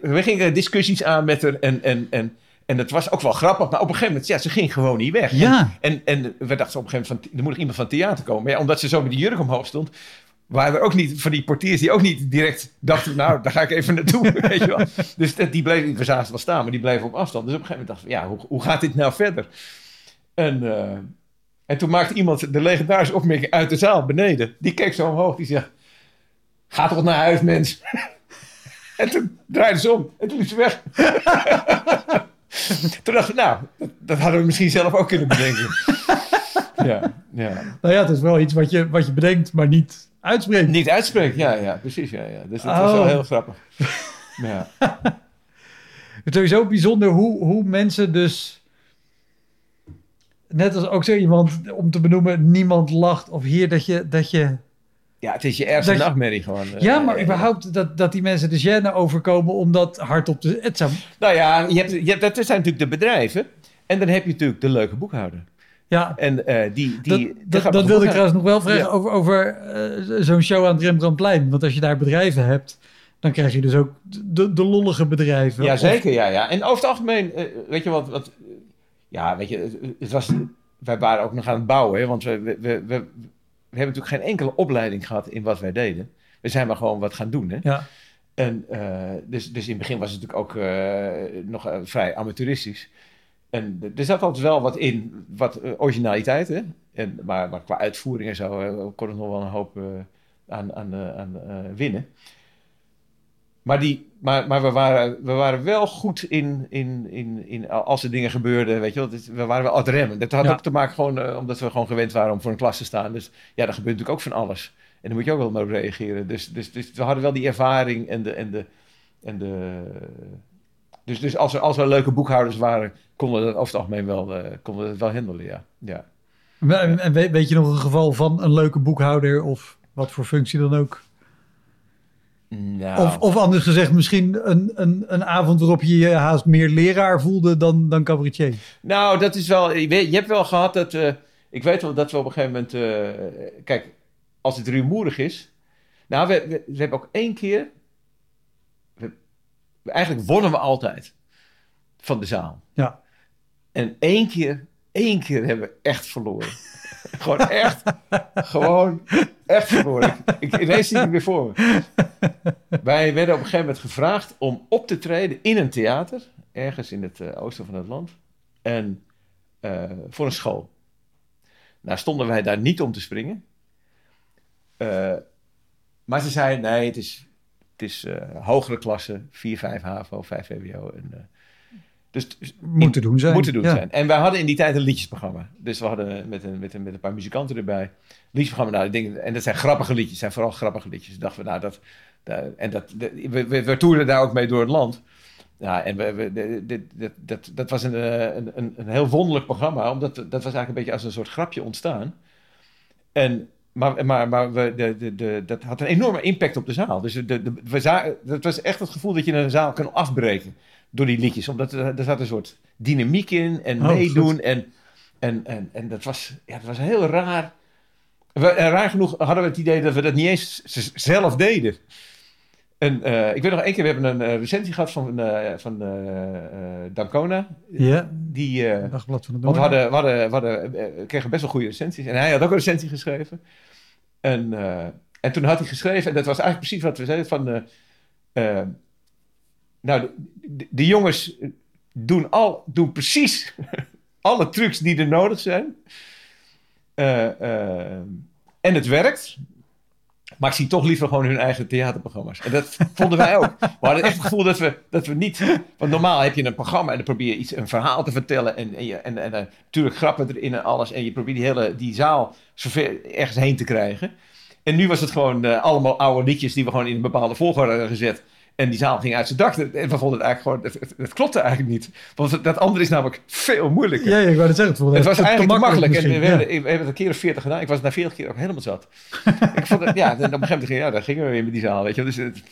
S2: we gingen discussies aan met haar en, en, en, en het was ook wel grappig. Maar op een gegeven moment, ja, ze ging gewoon niet weg.
S1: Ja.
S2: En, en, en we dachten op een gegeven moment, van, er moet nog iemand van theater komen. Maar ja, omdat ze zo met die jurk omhoog stond, waren er ook niet van die portiers die ook niet direct dachten, nou, daar ga ik even naartoe, weet je wel. Dus dat- die bleven, we zagen ze wel staan, maar die bleven op afstand. Dus op een gegeven moment dachten we, ja, hoe, hoe gaat dit nou verder? En, eh, en toen maakte iemand de legendarische opmerking uit de zaal beneden. Die keek zo omhoog, die zegt, ga toch naar huis, mens. En toen draaide ze om en toen liep ze weg. toen dachten we, nou, dat, dat hadden we misschien zelf ook kunnen bedenken. ja, ja.
S1: Nou ja, het is wel iets wat je, wat je bedenkt, maar niet uitspreekt.
S2: Niet uitspreken, ja, ja, precies. Ja, ja. Dus dat was wel
S1: Oh.
S2: heel grappig. Ja.
S1: Het is sowieso bijzonder hoe, hoe mensen dus... Net als ook zo iemand, om te benoemen, niemand lacht. Of hier dat je... Dat je
S2: ja, het is je ergste
S1: Dat je-
S2: nachtmerrie gewoon. eh,
S1: ja, maar
S2: eh,
S1: überhaupt dat, dat die mensen de gêne overkomen om dat hardop te... Het zou,
S2: Nou ja, je hebt, je hebt, dat zijn natuurlijk de bedrijven. En dan heb je natuurlijk de leuke boekhouder.
S1: ja,
S2: En eh, die...
S1: dat,
S2: die
S1: dat, wilde ik trouwens nog wel vragen
S2: Ja.
S1: over, over zo'n show aan het Rembrandtplein. Want als je daar bedrijven hebt, dan krijg je dus ook de, de lollige bedrijven.
S2: Ja,
S1: Of-
S2: zeker, ja, ja. En over het algemeen, weet je wat, wat... Ja, weet je, het- het was... Wij waren ook nog aan het bouwen, hè, want we, we, we, we, hebben natuurlijk geen enkele opleiding gehad in wat wij deden. We zijn maar gewoon wat gaan doen, hè.
S1: Ja,
S2: En eh, dus, dus in het begin was het natuurlijk ook eh, nog eh, vrij amateuristisch. En er zat altijd wel wat in, wat originaliteit, hè. En, maar, maar qua uitvoering en zo kon er nog wel een hoop aan, aan, aan winnen. Maar, die, maar, maar we, waren, we waren wel goed in, in, in, in als er dingen gebeurden, weet je wel. We waren wel aan het remmen. Dat had
S1: Ja.
S2: ook te maken gewoon, eh, omdat we gewoon gewend waren om voor een klas te staan. Dus ja, daar gebeurt natuurlijk ook van alles. En dan moet je ook wel maar op reageren. Dus, dus, dus we hadden wel die ervaring en de... En de, en de dus, dus als er, als er leuke boekhouders waren, konden we dat over het algemeen wel, eh, konden we het wel handelen, ja. ja.
S1: En, en weet, weet je nog een geval van een leuke boekhouder of wat voor functie dan ook?
S2: Nou,
S1: Of, of anders gezegd, misschien een, een, een avond waarop je je haast meer leraar voelde dan, dan cabaretier.
S2: nou, dat is wel... Je, weet- je hebt wel gehad dat... eh, ik weet wel dat we op een gegeven moment... eh, kijk, als het rumoerig is... Nou, we, we, we hebben ook één keer... we- eigenlijk wonnen we altijd van de zaal.
S1: Ja.
S2: En één keer, één keer hebben we echt verloren. gewoon echt, gewoon echt verloren. Ik, ik, ineens zie ik weer voor me. Wij werden op een gegeven moment gevraagd om op te treden in een theater, ergens in het eh, oosten van het land, en eh, voor een school. Nou stonden wij daar niet om te springen. Eh, maar ze zeiden, nee, het is, het is hogere klasse, 4, 5 HAVO, 5 VWO. En, dus
S1: Moeten doen zijn.
S2: Moeten doen
S1: Ja.
S2: zijn. En wij hadden in die tijd een liedjesprogramma. Dus we hadden met een, met een, met een paar muzikanten erbij. Liedjesprogramma, nou, ik denk, en dat zijn grappige liedjes. zijn vooral grappige liedjes. Dachten we, nou, dat, dat- en dat, dat- we, we, we toerden daar ook mee door het land. Ja, en we, we, de- dat, dat, dat was een, eh, een, een, een heel wonderlijk programma. Omdat dat was eigenlijk een beetje als een soort grapje ontstaan. En, maar maar, maar we, de, de, de, dat had een enorme impact op de zaal. Dus de, de, we het was echt het gevoel dat je een zaal kan afbreken door die liedjes. Omdat er, er zat een soort dynamiek in en
S1: Oh,
S2: meedoen. En, en, en, en dat, was, ja, dat was heel raar. We, en raar genoeg hadden we het idee dat we dat niet eens zelf deden. En eh, ik weet nog één keer, we hebben een eh, recensie gehad van, eh, van eh, eh, Dancona.
S1: Ja,
S2: Die, eh,
S1: Dagblad van
S2: want we hadden, we hadden, we hadden, eh, we kregen best wel goede recensies. En hij had ook een recensie geschreven. En, eh, en toen had hij geschreven, en dat was eigenlijk precies wat we zeiden, van... nou, de, de- de jongens doen, al, doen precies alle trucs die er nodig zijn. Eh, eh, en het werkt. Maar ik zie toch liever gewoon hun eigen theaterprogramma's. En dat vonden wij ook. We hadden echt het gevoel dat we, dat we niet... Want normaal heb je een programma en dan probeer je iets, een verhaal te vertellen. En, en, je, en, en, eh, natuurlijk grappen erin en alles. En je probeert die hele die zaal zover ergens heen te krijgen. En nu was het gewoon allemaal oude liedjes die we gewoon in een bepaalde volgorde hadden gezet. En die zaal ging uit zijn dak. En we vonden het eigenlijk gewoon... Het, klopte eigenlijk niet. Want dat andere is namelijk veel moeilijker.
S1: Ja, ja, ik wou het zeggen. Het,
S2: was
S1: te
S2: eigenlijk te makkelijk. En we, hebben, we hebben het een keer of veertig gedaan. Ik was na veertig keer ook helemaal zat. ik vond het, ja, en op een gegeven moment ging, ja, daar gingen we weer met die zaal, weet je. Dus het,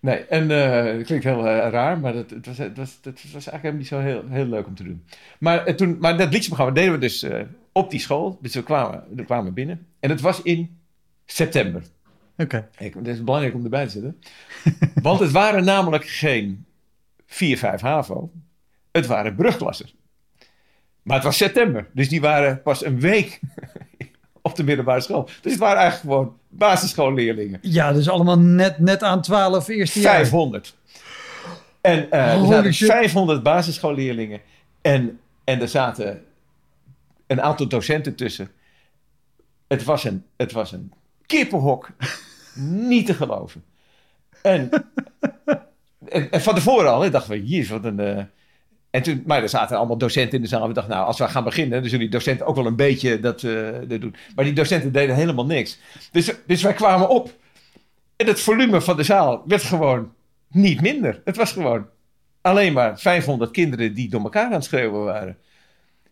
S2: nee, en eh, het klinkt heel eh, raar, maar dat, het, was, het, was, het was eigenlijk helemaal niet zo heel, heel leuk om te doen. Maar, eh, toen, maar dat liedjesprogramma deden we dus op die school. Dus we kwamen, we kwamen binnen. En het was in september.
S1: Oké.
S2: Ik, het is belangrijk om erbij te zetten. Want het waren namelijk geen 4, 5 HAVO. Het waren brugklassen. Maar het was september. Dus die waren pas een week op de middelbare school. Dus het waren eigenlijk gewoon basisschoolleerlingen.
S1: Ja, dus allemaal net, net aan 12 eerste jaar.
S2: 500. En eh, er zaten
S1: shit.
S2: 500 basisschoolleerlingen. En, en er zaten een aantal docenten tussen. Het was een, het was een kippenhok. Niet te geloven. En, en, en van tevoren al, hè, dachten we, jezus, wat een... eh, en toen, maar er zaten allemaal docenten in de zaal. We dachten, nou, als we gaan beginnen, dan zullen die docenten ook wel een beetje dat, eh, dat doen. Maar die docenten deden helemaal niks. Dus, dus wij kwamen op. En het volume van de zaal werd gewoon niet minder. Het was gewoon alleen maar 500 kinderen die door elkaar aan het schreeuwen waren.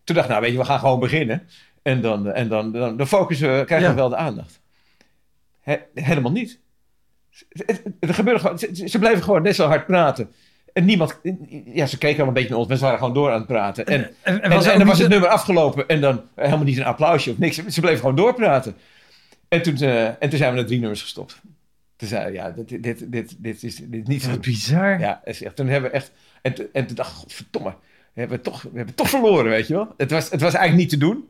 S2: Toen dacht ik, nou weet je, we gaan gewoon beginnen. En dan, en dan, dan, dan focussen we, krijgen we
S1: Ja.
S2: wel de aandacht. He- helemaal niet. Het, het- gebeurde gewoon, ze, ze bleven gewoon net zo hard praten. En niemand, ja, ze keken allemaal een beetje naar ons, maar ze waren gewoon door aan het praten. En,
S1: En,
S2: en,
S1: was
S2: en, dan was het nummer afgelopen en dan helemaal niet een applausje of niks. Ze bleven gewoon doorpraten. En toen, eh, en toen zijn we naar drie nummers gestopt. Toen zeiden ja, dit, dit, dit, dit, is, dit is niet zo.
S1: Wat bizar.
S2: Ja, is echt, toen hebben we echt... En, toen- en toen dacht ik, godverdomme, we hebben, toch, we hebben toch verloren, weet je wel. Het was, het was eigenlijk niet te doen.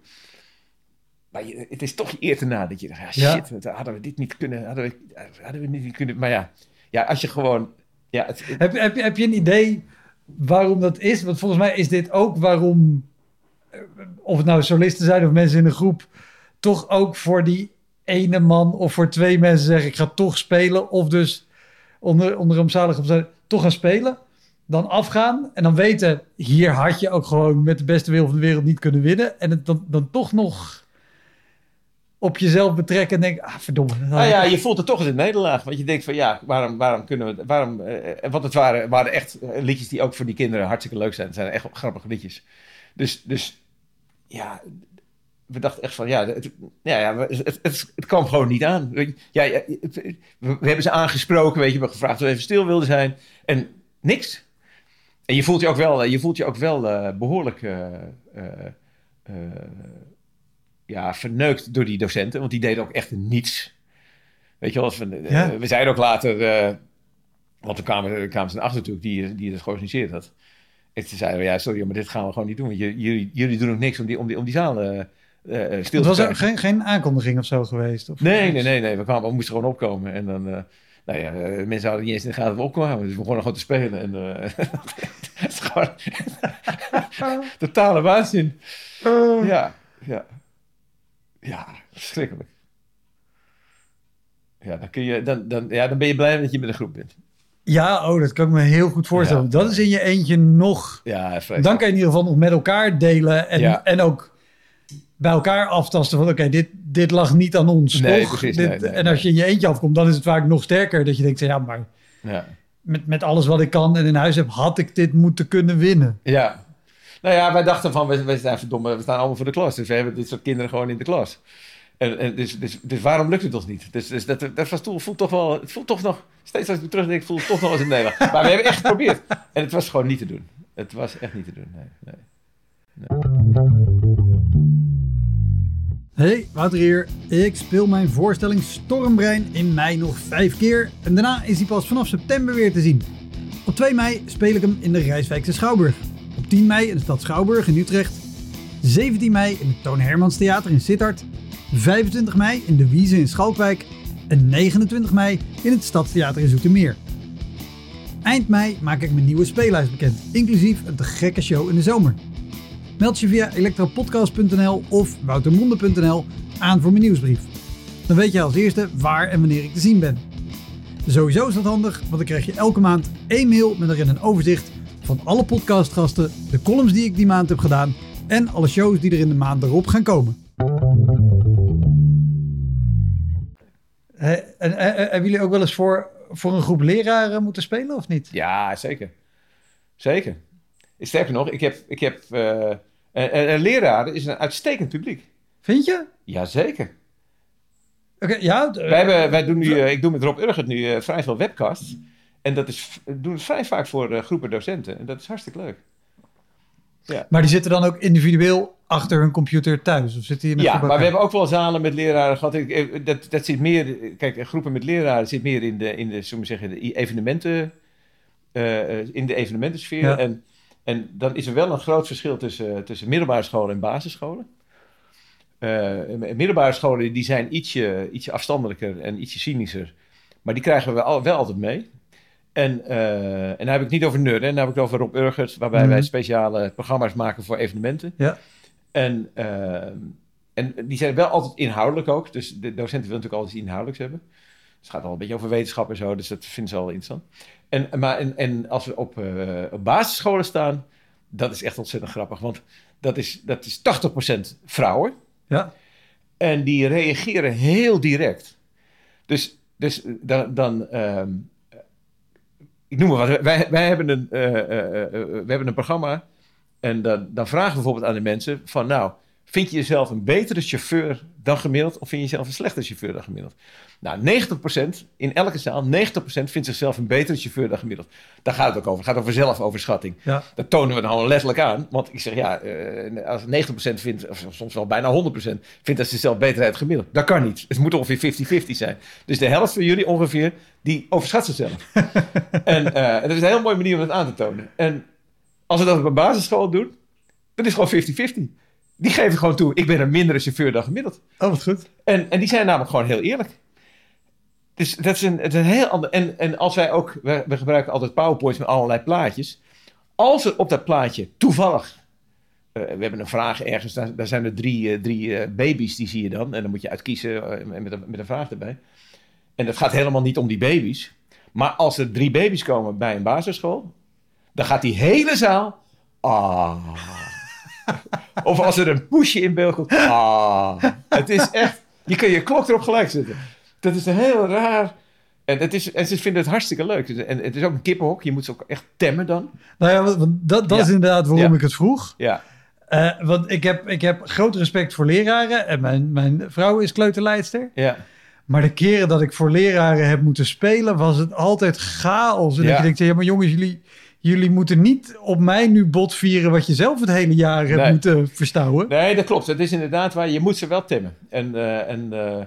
S2: Maar je, het is toch je eer te na dat je dacht, ja, shit, hadden we dit niet kunnen... Hadden we, hadden we niet kunnen... Maar ja, ja als je gewoon... Ja, het, het-
S1: Heb, heb, heb je een idee waarom dat is? Want volgens mij is dit ook waarom, eh, of het nou solisten zijn of mensen in een groep, toch ook voor die ene man of voor twee mensen zeggen: ik ga toch spelen. Of dus onder, onder omzalig omstandigheden toch gaan spelen. Dan afgaan en dan weten: hier had je ook gewoon met de beste wil van de wereld niet kunnen winnen. En het dan, dan toch nog op jezelf betrekken en denken: ah, verdomme. ik-
S2: ja, je voelt het toch als een nederlaag. Want je denkt van ja, waarom, waarom kunnen we... Waarom, eh, want het waren, waren echt eh, liedjes die ook voor die kinderen hartstikke leuk zijn. Het zijn echt grappige liedjes. Dus, dus ja, we dachten echt van, ja, het, ja, ja het, het, het kwam gewoon niet aan. Ja, ja het- we, hebben ze aangesproken, weet je, we hebben gevraagd of we even stil wilden zijn. En niks. En je voelt je ook wel, je voelt je ook wel eh, behoorlijk eh, eh, eh, ja, verneukt door die docenten, want die deden ook echt niets. Weet je wel, we, eh,
S1: Ja.
S2: we zeiden ook later, eh, want toen kwamen, kwamen ze achter natuurlijk, die, die het georganiseerd had. En toen zeiden we, ja, sorry, maar dit gaan we gewoon niet doen. Want jullie, jullie doen ook niks om die, om die, om die zaal eh, stil
S1: Het
S2: te
S1: was er geen, geen aankondiging of zo geweest? Of
S2: Nee, nee, nee, nee. We, kwamen, we moesten gewoon opkomen. En dan, nou ja, mensen hadden niet eens in de gaten dat we opkwamen. Dus we begonnen gewoon te spelen. En het is gewoon totale waanzin. Ja, ja. Ja, verschrikkelijk. Ja, dan, kun je, dan, dan, ja, dan ben je blij dat je met een groep bent.
S1: Ja, oh, dat kan ik me heel goed voorstellen.
S2: Ja.
S1: Dat is in je eentje nog...
S2: Ja, vreselijk.
S1: Dan kan je in ieder geval nog met elkaar delen en,
S2: Ja.
S1: en ook bij elkaar aftasten van oké, dit, dit lag niet aan ons.
S2: Nee,
S1: toch?
S2: precies,
S1: Dit-
S2: nee, nee,
S1: en als je in je eentje afkomt, dan is het vaak nog sterker dat je denkt, ja, maar
S2: Ja.
S1: met, met alles wat ik kan en in huis heb, had ik dit moeten kunnen winnen.
S2: Ja. Nou ja, wij dachten van, we, we zijn verdomme, we staan allemaal voor de klas. Dus we hebben dit soort kinderen gewoon in de klas. En, en dus, dus, dus waarom lukt het ons niet? Dus, dus dat, dat was voelt toch wel, het voelt toch nog, steeds als ik terugdenk, voelt het toch nog als een nederlaag. Maar we hebben echt geprobeerd. En het was gewoon niet te doen. Het was echt niet te doen, nee. nee.
S1: Hey, Wouter hier. Ik speel mijn voorstelling Stormbrein in mei nog vijf keer en daarna is hij pas vanaf september weer te zien. Op 2 mei speel ik hem in de Rijswijkse Schouwburg. Op 10 mei in de stad Schouwburg in Utrecht. 17 mei in het Toon Hermans Theater in Sittard. 25 mei in de Wiese in Schalkwijk. En 29 mei in het Stadstheater in Zoetermeer. Eind mei maak ik mijn nieuwe speelhuis bekend, inclusief een te gekke show in de zomer. Meld je via elektropodcast.nl of woutermonde.nl aan voor mijn nieuwsbrief. Dan weet je als eerste waar en wanneer ik te zien ben. Sowieso is dat handig, want dan krijg je elke maand één mail met erin een overzicht van alle podcastgasten, de columns die ik die maand heb gedaan en alle shows die er in de maand erop gaan komen. en, en- en- hebben jullie ook wel eens voor, voor een groep leraren moeten spelen of niet?
S2: Ja, zeker. Zeker. Sterker nog, ik heb, ik heb eh, een, een leraar is een uitstekend publiek.
S1: Vind je?
S2: Jazeker.
S1: Oké, ja.
S2: Wij, hebben, wij doen nu, eh, ik doe met Rob Urgert nu eh, vrij veel webcasts. En dat is, we doen het vrij vaak voor eh, groepen docenten. En dat is hartstikke leuk.
S1: Maar die zitten dan ook individueel achter hun computer thuis? Of zitten die met
S2: Ja, maar we hebben ook wel zalen met leraren gehad. Eh, Dat, dat zit meer, kijk, groepen met leraren zit meer in de, in de, zullen we zeggen, de evenementen, eh, in de evenementensfeer.
S1: Ja.
S2: En, en dan is er wel een groot verschil tussen, tussen middelbare scholen en basisscholen. Eh, middelbare scholen die zijn ietsje, ietsje afstandelijker en ietsje cynischer. Maar die krijgen we al, wel altijd mee. En, eh, en daar heb ik het niet over Nurden, daar heb ik het over Rob Urgert, waarbij
S1: Mhm.
S2: wij speciale programma's maken voor evenementen.
S1: Ja.
S2: En, eh, en die zijn wel altijd inhoudelijk ook. Dus de docenten willen natuurlijk altijd iets inhoudelijks hebben. Dus het gaat al een beetje over wetenschap en zo, dus dat vinden ze wel interessant. En, maar, en, en als we op, eh, op basisscholen staan, dat is echt ontzettend grappig. Want dat is, dat is 80% vrouwen.
S1: Ja.
S2: En die reageren heel direct. Dus, dus dan. dan ehm, ik noem maar wat. Wij, wij, hebben een, eh, eh, eh, we hebben een programma. En dan, dan vragen we bijvoorbeeld aan de mensen: van nou, vind je jezelf een betere chauffeur dan gemiddeld? Of vind je jezelf een slechte chauffeur dan gemiddeld? Nou, 90% in elke zaal, 90% vindt zichzelf een betere chauffeur dan gemiddeld. Daar gaat het ook over. Het gaat over zelfoverschatting.
S1: Ja.
S2: Dat tonen we dan letterlijk aan. Want ik zeg ja, eh, als 90% vindt, of soms wel bijna 100%, vindt dat ze zelf beter uit gemiddeld. Dat kan niet. Het moet ongeveer 50-50 zijn. Dus de helft van jullie ongeveer, die overschat zichzelf. en eh, en dat is een heel mooie manier om dat aan te tonen. En als we dat op een basisschool doen, dan is het gewoon 50-50. Die geven gewoon toe, ik ben een mindere chauffeur dan gemiddeld.
S1: Oh, wat goed.
S2: En, en die zijn namelijk gewoon heel eerlijk. Dus dat is een, het is een heel ander. En, en als wij ook, we, we gebruiken altijd PowerPoints met allerlei plaatjes. Als er op dat plaatje toevallig. eh, we hebben een vraag ergens, daar, daar zijn er drie, eh, drie eh, baby's, die zie je dan. En dan moet je uitkiezen met, een, met een vraag erbij. En het gaat helemaal niet om die baby's. Maar als er drie baby's komen bij een basisschool, dan gaat die hele zaal. Ah. Of als er een poesje in beeld komt. Ah. Het is echt. Je kan je klok erop gelijk zetten. Dat is een heel raar. En, het is, en ze vinden het hartstikke leuk. En het is ook een kippenhok. Je moet ze ook echt temmen dan.
S1: Nou ja, want- dat, dat
S2: Ja.
S1: is inderdaad waarom
S2: Ja.
S1: ik het vroeg.
S2: Ja.
S1: Eh, want ik heb, ik heb groot respect voor leraren. En mijn, mijn vrouw is kleuterleidster.
S2: Ja.
S1: Maar de keren dat ik voor leraren heb moeten spelen, was het altijd chaos. En
S2: Ja.
S1: je denkt, ja, maar jongens, jullie, jullie moeten niet op mij nu bot vieren wat je zelf het hele jaar hebt moeten verstouwen.
S2: Nee, dat klopt. Het is inderdaad waar. Je moet ze wel temmen. En, eh, en eh, eh,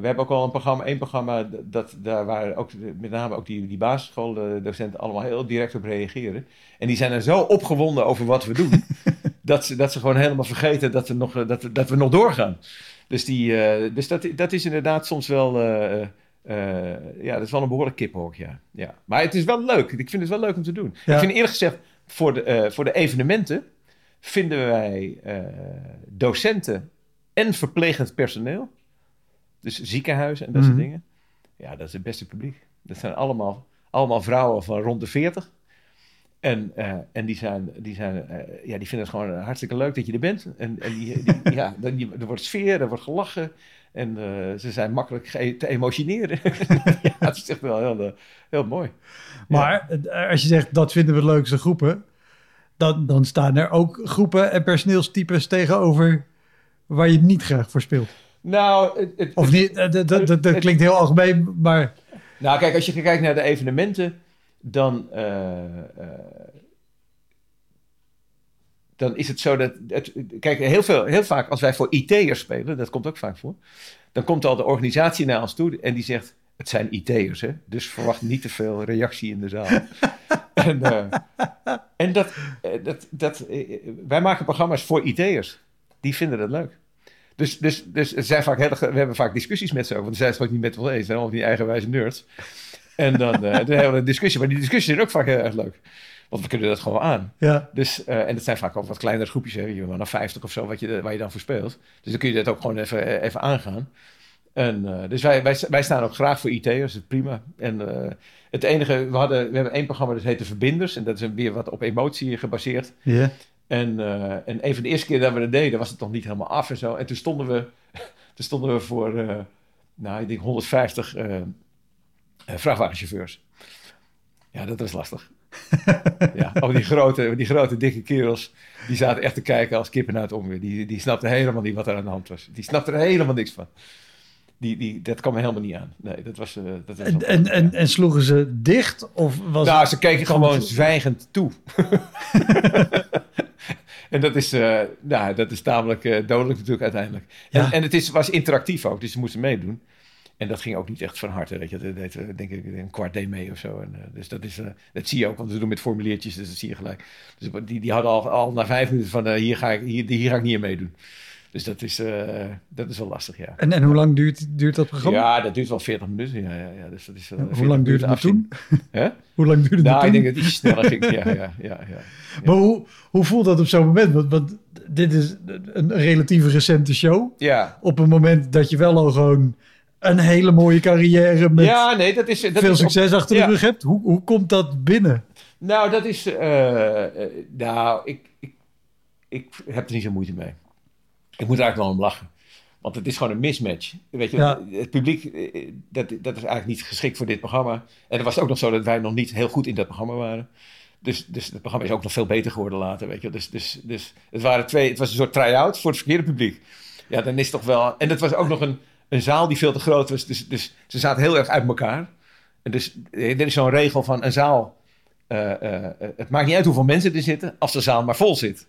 S2: we hebben ook al een programma, één programma, dat, daar waar ook met name ook die, die basisschooldocenten allemaal heel direct op reageren. En die zijn er zo opgewonden over wat we doen, dat, ze, dat ze gewoon helemaal vergeten dat we nog, dat, dat we nog doorgaan. Dus, die, dus dat, dat is inderdaad soms wel, eh, ja, dat is wel een behoorlijk kippenhok, ja. ja. Maar het is wel leuk. Ik vind het wel leuk om te doen.
S1: Ja.
S2: Ik vind eerlijk gezegd, voor de, eh, voor de evenementen vinden wij eh, docenten en verplegend personeel, dus ziekenhuizen en dat
S1: Mhm.
S2: soort dingen, ja, dat is het beste publiek. Dat zijn allemaal, allemaal vrouwen van rond de 40. En, en die, zijn, die, zijn, ja, die vinden het gewoon hartstikke leuk dat je er bent. En, en die, die, ja, dan, die- er wordt sfeer, er wordt gelachen. En eh, ze zijn makkelijk te emotioneren. ja, het is echt wel heel, eh, heel mooi.
S1: Maar eh, als je zegt, dat vinden we de leukste groepen, dan, dan staan er ook groepen en personeelstypes tegenover waar je het niet graag voor speelt.
S2: Nou, het, het-
S1: Of niet, dat, dat, dat, dat klinkt heel algemeen, maar
S2: Nou, kijk, als je kijkt naar de evenementen, dan, dan is het zo dat. Het, kijk, heel, veel, heel vaak als wij voor IT'ers spelen, dat komt ook vaak voor, dan komt al de organisatie naar ons toe en die zegt: Het zijn IT'ers, hè? Dus verwacht niet te veel reactie in de zaal. en eh, en dat, eh, dat, dat, eh, wij maken programma's voor IT'ers. Die vinden dat leuk. Dus, dus, dus zijn vaak hele, we hebben vaak discussies met ze over. Want ze zijn het gewoon niet met ons eens. Ze zijn allemaal die eigenwijze nerds. En dan, dan hebben we een discussie. Maar die discussies zijn ook vaak heel erg leuk. Want we kunnen dat gewoon aan.
S1: ja.
S2: Dus, eh, en dat zijn vaak ook wat kleinere groepjes. Hè. Je maar naar 50 of zo wat je, waar je dan voor speelt. Dus dan kun je dat ook gewoon even, eh, even aangaan. En, eh, dus wij, wij, wij staan ook graag voor IT'ers. Dat is prima. En het enige, we, hadden, we hebben één programma dat heet de Verbinders. En dat is weer wat op emotie gebaseerd.
S1: Ja.
S2: En, en een van de eerste keer dat we dat deden, was het nog niet helemaal af en zo. En toen stonden we, toen stonden we voor, nou, ik denk 150 eh, eh, vrachtwagenchauffeurs. Ja, dat was lastig. Ja, al die grote, die grote, dikke kerels, die zaten echt te kijken als kippen naar het onweer. Die, die snapten helemaal niet wat er aan de hand was. Die snapten er helemaal niks van. Die, die, dat kwam er helemaal niet aan. Nee, dat was... eh, dat was
S1: En, en, en, en sloegen ze dicht? Of was
S2: nou, ze keken gewoon zwijgend toe. en dat is, eh, nou, dat is tamelijk eh, dodelijk natuurlijk uiteindelijk.
S1: Ja.
S2: En, en het is, was interactief ook, dus ze moesten meedoen. En dat ging ook niet echt van harte. Weet je. Dat deed, eh, denk ik een kwart deed mee of zo. En, eh, dus dat, is, eh, dat zie je ook, want we doen met formuliertjes, dus dat zie je gelijk. Dus die, die hadden al, al na vijf minuten van, hier, ga ik, hier, hier ga ik niet aan meedoen. Dus dat is, dat is wel lastig, ja.
S1: en, en hoe lang duurt, duurt dat programma?
S2: Ja, dat duurt wel 40 minuten. Ja, ja, ja. Dus dat is,
S1: hoe
S2: 40
S1: lang duurde
S2: minuten
S1: het toen? Hoe lang duurde het
S2: Nou,
S1: toen?
S2: ik denk dat het iets sneller ging. Ja, ja, ja, ja.
S1: Maar hoe, hoe voelt dat op zo'n moment? Want, want dit is een relatief recente show.
S2: Ja,
S1: Op een moment dat je wel al gewoon een hele mooie carrière met
S2: ja nee, dat is... Dat
S1: veel
S2: is op-
S1: succes achter
S2: ja.
S1: de rug hebt. Hoe, hoe komt dat binnen?
S2: nou, dat is... eh, eh, nou, ik, ik, ik heb er niet zo moeite mee. Ik moet er eigenlijk wel om lachen. Want het is gewoon een mismatch. Weet je,
S1: Ja.
S2: het publiek, eh, dat, dat is eigenlijk niet geschikt voor dit programma. En dan was het ook nog zo dat wij nog niet heel goed in dat programma waren. Dus, dus het programma is ook nog veel beter geworden later, weet je. Dus, dus, dus het, waren twee, het was een soort try-out voor het verkeerde publiek. Ja, dan is het toch wel... En het was ook nog een, een zaal die veel te groot was. Dus, dus ze zaten heel erg uit elkaar. En dus eh, er is zo'n regel van een zaal... eh, eh, het maakt niet uit hoeveel mensen er zitten, als de zaal maar vol zit.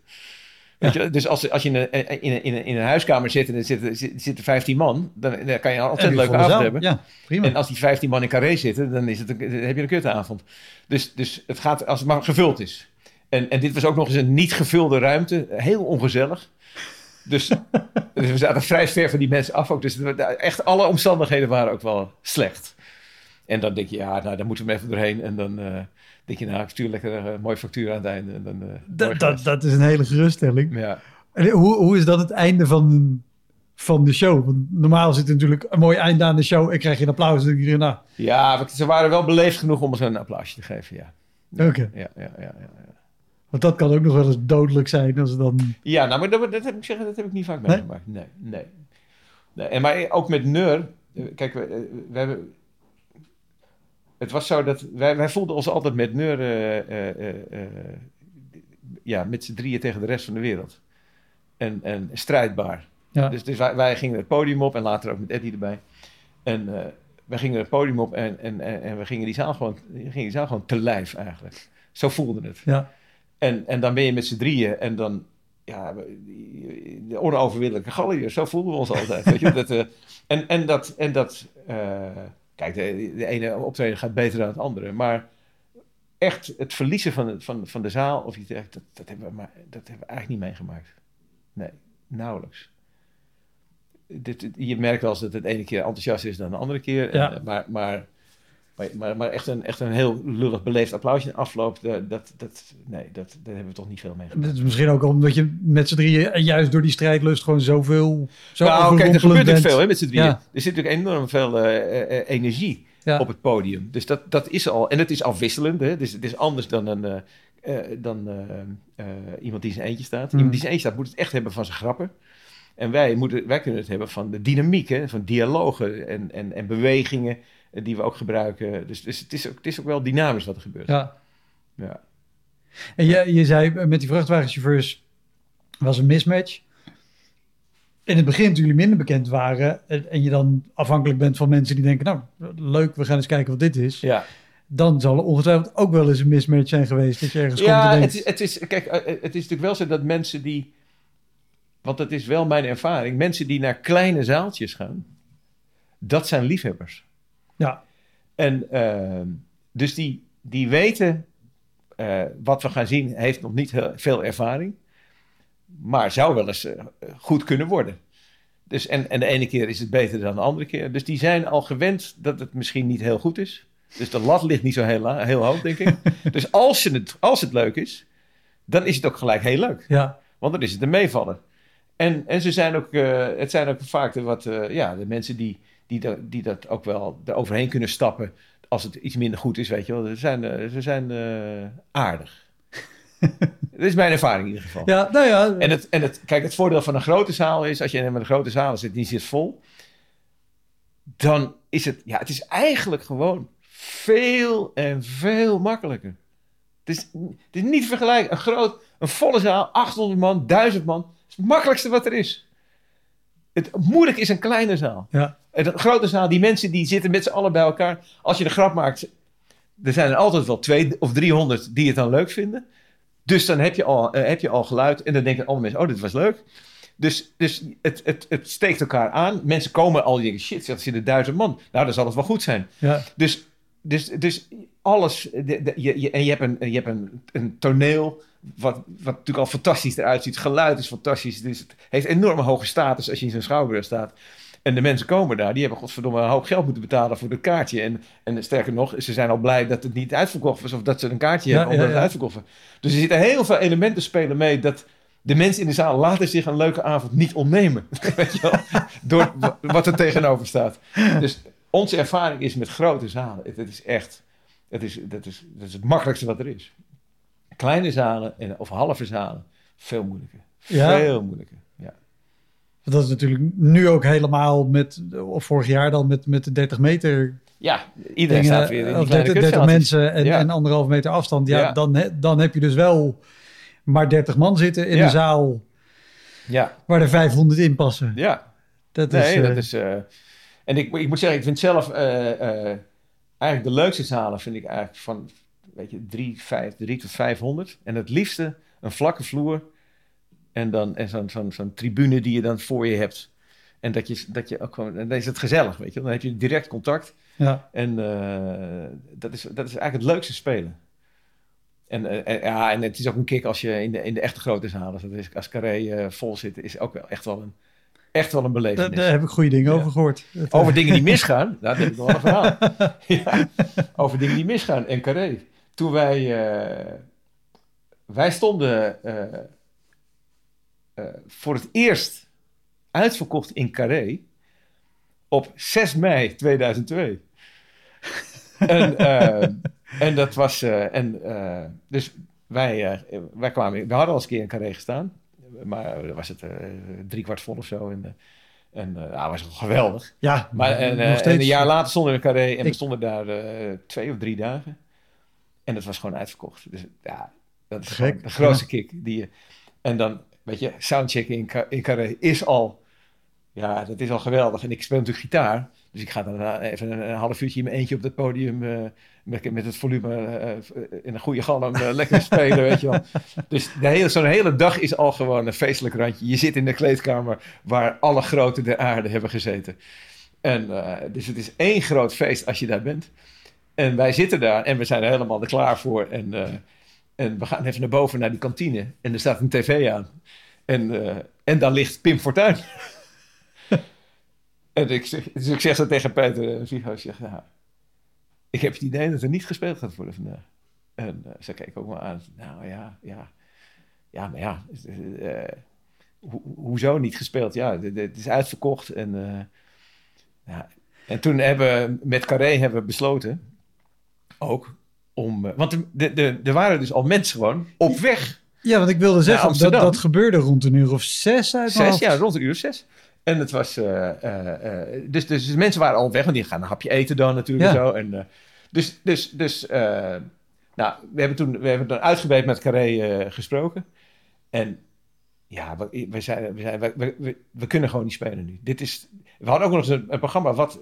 S2: Weet je, dus als, als je in een, in, een, in, een, huiskamer zit en er zitten, zitten 15 man, dan, dan kan je altijd een
S1: En
S2: leuke avond hebben.
S1: Ja, prima.
S2: En als die 15 man in carré zitten, dan, is het een, dan heb je een kutavond. Dus, dus het gaat als het maar gevuld is. En, en dit was ook nog eens een niet gevulde ruimte, heel ongezellig. Dus, dus we zaten vrij ver van die mensen af ook. Dus echt alle omstandigheden waren ook wel slecht. En dan denk je, ja, nou, dan moeten we even doorheen. En dan eh, denk je, nou, ik stuur lekker een mooie factuur aan het einde. En dan, eh,
S1: dat, dat, dat is een hele geruststelling.
S2: Ja.
S1: En hoe, hoe is dan het einde van, van de show? Want normaal zit er natuurlijk een mooi einde aan de show. Ik krijg je een applaus. En denk nou,
S2: ja, ze waren wel beleefd genoeg om ons een applausje te geven, ja.
S1: oké.
S2: Ja, ja, ja, ja, ja.
S1: Want dat kan ook nog wel eens dodelijk zijn als dan...
S2: Ja, nou, maar dat, dat heb ik zeggen, dat heb ik niet vaak meegemaakt. Nee, nee. nee. En maar ook met Neur, eh, kijk, we, eh, we hebben. Het was zo dat wij, wij voelden ons altijd met Neur. eh, ja, met z'n drieën tegen de rest van de wereld. En, en strijdbaar.
S1: Ja.
S2: Dus, dus wij, wij gingen het podium op en later ook met Eddie erbij. En eh, wij gingen het podium op en, en, en, en we gingen die, zaal gewoon, gingen die zaal gewoon te lijf eigenlijk. Zo voelde het.
S1: Ja.
S2: En, en dan ben je met z'n drieën en dan, ja, de onoverwinnelijke Galliërs, zo voelden we ons altijd. weet je? Dat, eh, en, en dat, en dat eh, kijk, de, de ene optreden gaat beter dan het andere, maar echt het verliezen van, de- van, van de zaal of iets dergelijks, dat, dat, hebben we maar, dat hebben we eigenlijk niet meegemaakt. Nee, nauwelijks. Dit, je merkt wel eens dat het ene keer enthousiast is dan de andere keer. En, eh, maar, maar, maar, maar, maar echt, een, echt een heel lullig beleefd applausje in de afloop, dat, dat, dat, nee, dat, daar hebben we toch niet veel mee gedaan.
S1: Dat is misschien ook omdat je met z'n drieën juist door die strijdlust gewoon zoveel. Zo
S2: nou, kijk, er gebeurt natuurlijk veel hè, met z'n drieën.
S1: Ja.
S2: Er zit natuurlijk enorm veel eh, eh, eh, energie
S1: Ja.
S2: op het podium. Dus dat, dat is al. En het is afwisselend. Hè? Dus het is anders dan, een, eh, eh, dan eh, eh, iemand die zijn eentje staat.
S1: Mm.
S2: Iemand die in zijn eentje staat moet het echt hebben van zijn grappen. En wij, moeten, wij kunnen het hebben van de dynamiek, hè? van dialogen en, en, en bewegingen eh, die we ook gebruiken. Dus, dus het, is ook, het is ook wel dynamisch wat er gebeurt.
S1: Ja.
S2: Ja.
S1: En je, je zei eh, met die vrachtwagenchauffeurs was een mismatch. In het begin, toen jullie minder bekend waren en, je dan afhankelijk bent van mensen die denken, nou leuk, we gaan eens kijken wat dit is.
S2: ja.
S1: Dan zal er ongetwijfeld ook wel eens een mismatch zijn geweest. Dat je ergens komt
S2: Ja,
S1: en
S2: het is, het is, kijk, eh, het is natuurlijk wel zo dat mensen die, want dat is wel mijn ervaring, mensen die naar kleine zaaltjes gaan, dat zijn liefhebbers.
S1: Ja,
S2: En eh, dus die, die weten eh, wat we gaan zien, heeft nog niet heel, veel ervaring, maar zou wel eens eh, goed kunnen worden. Dus, en, en de ene keer is het beter dan de andere keer. Dus die zijn al gewend dat het misschien niet heel goed is. Dus de lat ligt niet zo heel, heel hoog, denk ik. dus als, je het, als het leuk is, dan is het ook gelijk heel leuk.
S1: ja,
S2: Want dan is het een meevaller. En, en ze zijn ook, eh, het zijn ook vaak de, wat, ja, de mensen die, die, da- die dat ook wel eroverheen kunnen stappen. Als het iets minder goed is, weet je wel. Ze zijn, eh, ze zijn eh, aardig. dat is mijn ervaring in ieder geval.
S1: ja, nou ja.
S2: En, het, en het, kijk, het voordeel van een grote zaal is, als je in een grote zaal zit, die zit vol, dan is het, ja, het is eigenlijk gewoon veel en veel makkelijker. Het is, het is niet vergelijkbaar. Een groot, een volle zaal, 800 man, 1000 man, is het makkelijkste wat er is. Het moeilijk is een kleine zaal.
S1: ja,
S2: En Een grote zaal, die mensen die zitten met z'n allen bij elkaar. Als je een grap maakt, er zijn er altijd wel twee of 300 die het dan leuk vinden. Dus dan heb je al, eh, heb je al geluid en dan denken alle mensen, oh, dit was leuk. Dus, dus het, het, het steekt elkaar aan. Mensen komen al die denken, shit, dat zitten duizend man. Nou, dan zal het wel goed zijn.
S1: ja,
S2: Dus, dus, dus alles, de, de- je, je- en je hebt, een, je hebt een, een toneel wat, wat natuurlijk al fantastisch eruit ziet. Het geluid is fantastisch. Dus het heeft enorme hoge status als je in zo'n schouwburg staat. En de mensen komen daar, die hebben godverdomme een hoop geld moeten betalen voor het kaartje. En, en sterker nog, ze zijn al blij dat het niet uitverkocht was of dat ze een kaartje
S1: Ja,
S2: hebben omdat
S1: ja,
S2: het uitverkocht was. Dus er zitten heel veel elementen spelen mee dat de mensen in de zaal laten zich een leuke avond niet ontnemen. Weet je wel? Door wa- wat er tegenover staat. Dus onze ervaring is met grote zalen. Het, het is echt, het is, dat, is, dat is het makkelijkste wat er is. Kleine zalen en, of halve zalen, veel moeilijker.
S1: Ja.
S2: Veel moeilijker.
S1: Dat is natuurlijk nu ook helemaal met, of vorig jaar dan met, met de 30 meter
S2: Ja, iedereen staat weer in
S1: dingen,
S2: die
S1: of
S2: kleine
S1: 30, 30
S2: kutzaaltjes.
S1: mensen en,
S2: Ja.
S1: en anderhalf meter afstand. Ja,
S2: Ja.
S1: Dan, dan heb je dus wel maar 30 man zitten in
S2: Ja.
S1: een zaal
S2: Ja,
S1: waar er 500 in passen.
S2: ja.
S1: Dat
S2: nee,
S1: is, eh,
S2: dat is... eh, en ik, ik moet zeggen, ik vind zelf eh, eigenlijk de leukste zalen vind ik eigenlijk van, weet je, 3, 5, 3 tot 500. En het liefste een vlakke vloer en dan en zo'n zo'n zo'n tribune die je dan voor je hebt. En dat je, dat je ook gewoon, en dan is het gezellig, weet je. Dan heb je direct contact.
S1: ja.
S2: En eh, dat, is, dat is eigenlijk het leukste spelen. En, eh, en- ja, en het is ook een kick als je in de, in de echte grote zalen, is, als Carré eh, vol zit, is ook wel echt wel een, echt wel een
S1: Daar,
S2: belevenis.
S1: daar heb ik goede dingen
S2: Ja.
S1: over gehoord. Eh,
S2: Over dingen die misgaan, nou, dat heb ik nog wel een verhaal. ja, over dingen die misgaan en Carré. Toen wij, eh, wij stonden eh, eh, voor het eerst uitverkocht in Carré op 6 mei 2002. en, eh, en dat was, eh, en, eh, dus wij, eh, wij kwamen, we hadden al eens een keer in Carré gestaan, maar dan was het eh drie kwart vol of zo. En, eh, en eh, ja, was wel geweldig.
S1: ja,
S2: Maar en, eh, een jaar later stonden we in Carré en we stonden daar eh, twee of drie dagen. En het was gewoon uitverkocht. Dus ja, Dat is de grootste kick. Die je, en dan, weet je, soundchecken in, in Carré is al... Ja, dat is al geweldig. En ik speel natuurlijk gitaar. Dus ik ga dan eh, even een, half uurtje in mijn eentje op dat podium... eh, met, met het volume eh, in een goede galm lekker spelen, weet je wel. Dus zo'n hele dag is al gewoon een feestelijk randje. Je zit in de kleedkamer waar alle groten der aarde hebben gezeten. En, dus het is één groot feest als je daar bent. En wij zitten daar en we zijn er helemaal er klaar voor. En, en we gaan even naar boven naar die kantine. En er staat een tv aan. En, eh, en daar ligt Pim Fortuyn. en ik zeg, dus ik zeg zo tegen Peter en Vigo, ik zeg, ja, ik heb het idee dat er niet gespeeld gaat worden vandaag. En uh, ze keek ook maar aan. Nou ja, ja. Ja, maar ja. eh, ho hoezo niet gespeeld? Ja, het is uitverkocht. En, uh, ja. en toen hebben we met Carré hebben we besloten ook om... Uh, want er de, de, waren dus al mensen gewoon op weg.
S1: Ja, want ik wilde zeggen, dat, dat gebeurde rond een uur of zes uit
S2: Zes, ja, rond een uur of zes. En het was... Uh, dus, dus, dus mensen waren al weg, want die gaan een hapje eten dan natuurlijk ja. zo. En, dus dus, dus nou, we hebben toen, we hebben toen uitgebreid met Carré gesproken. En ja, we, we, zijn, we, zijn, we, we, we, kunnen gewoon niet spelen nu. Dit is, we hadden ook nog eens een, een programma wat,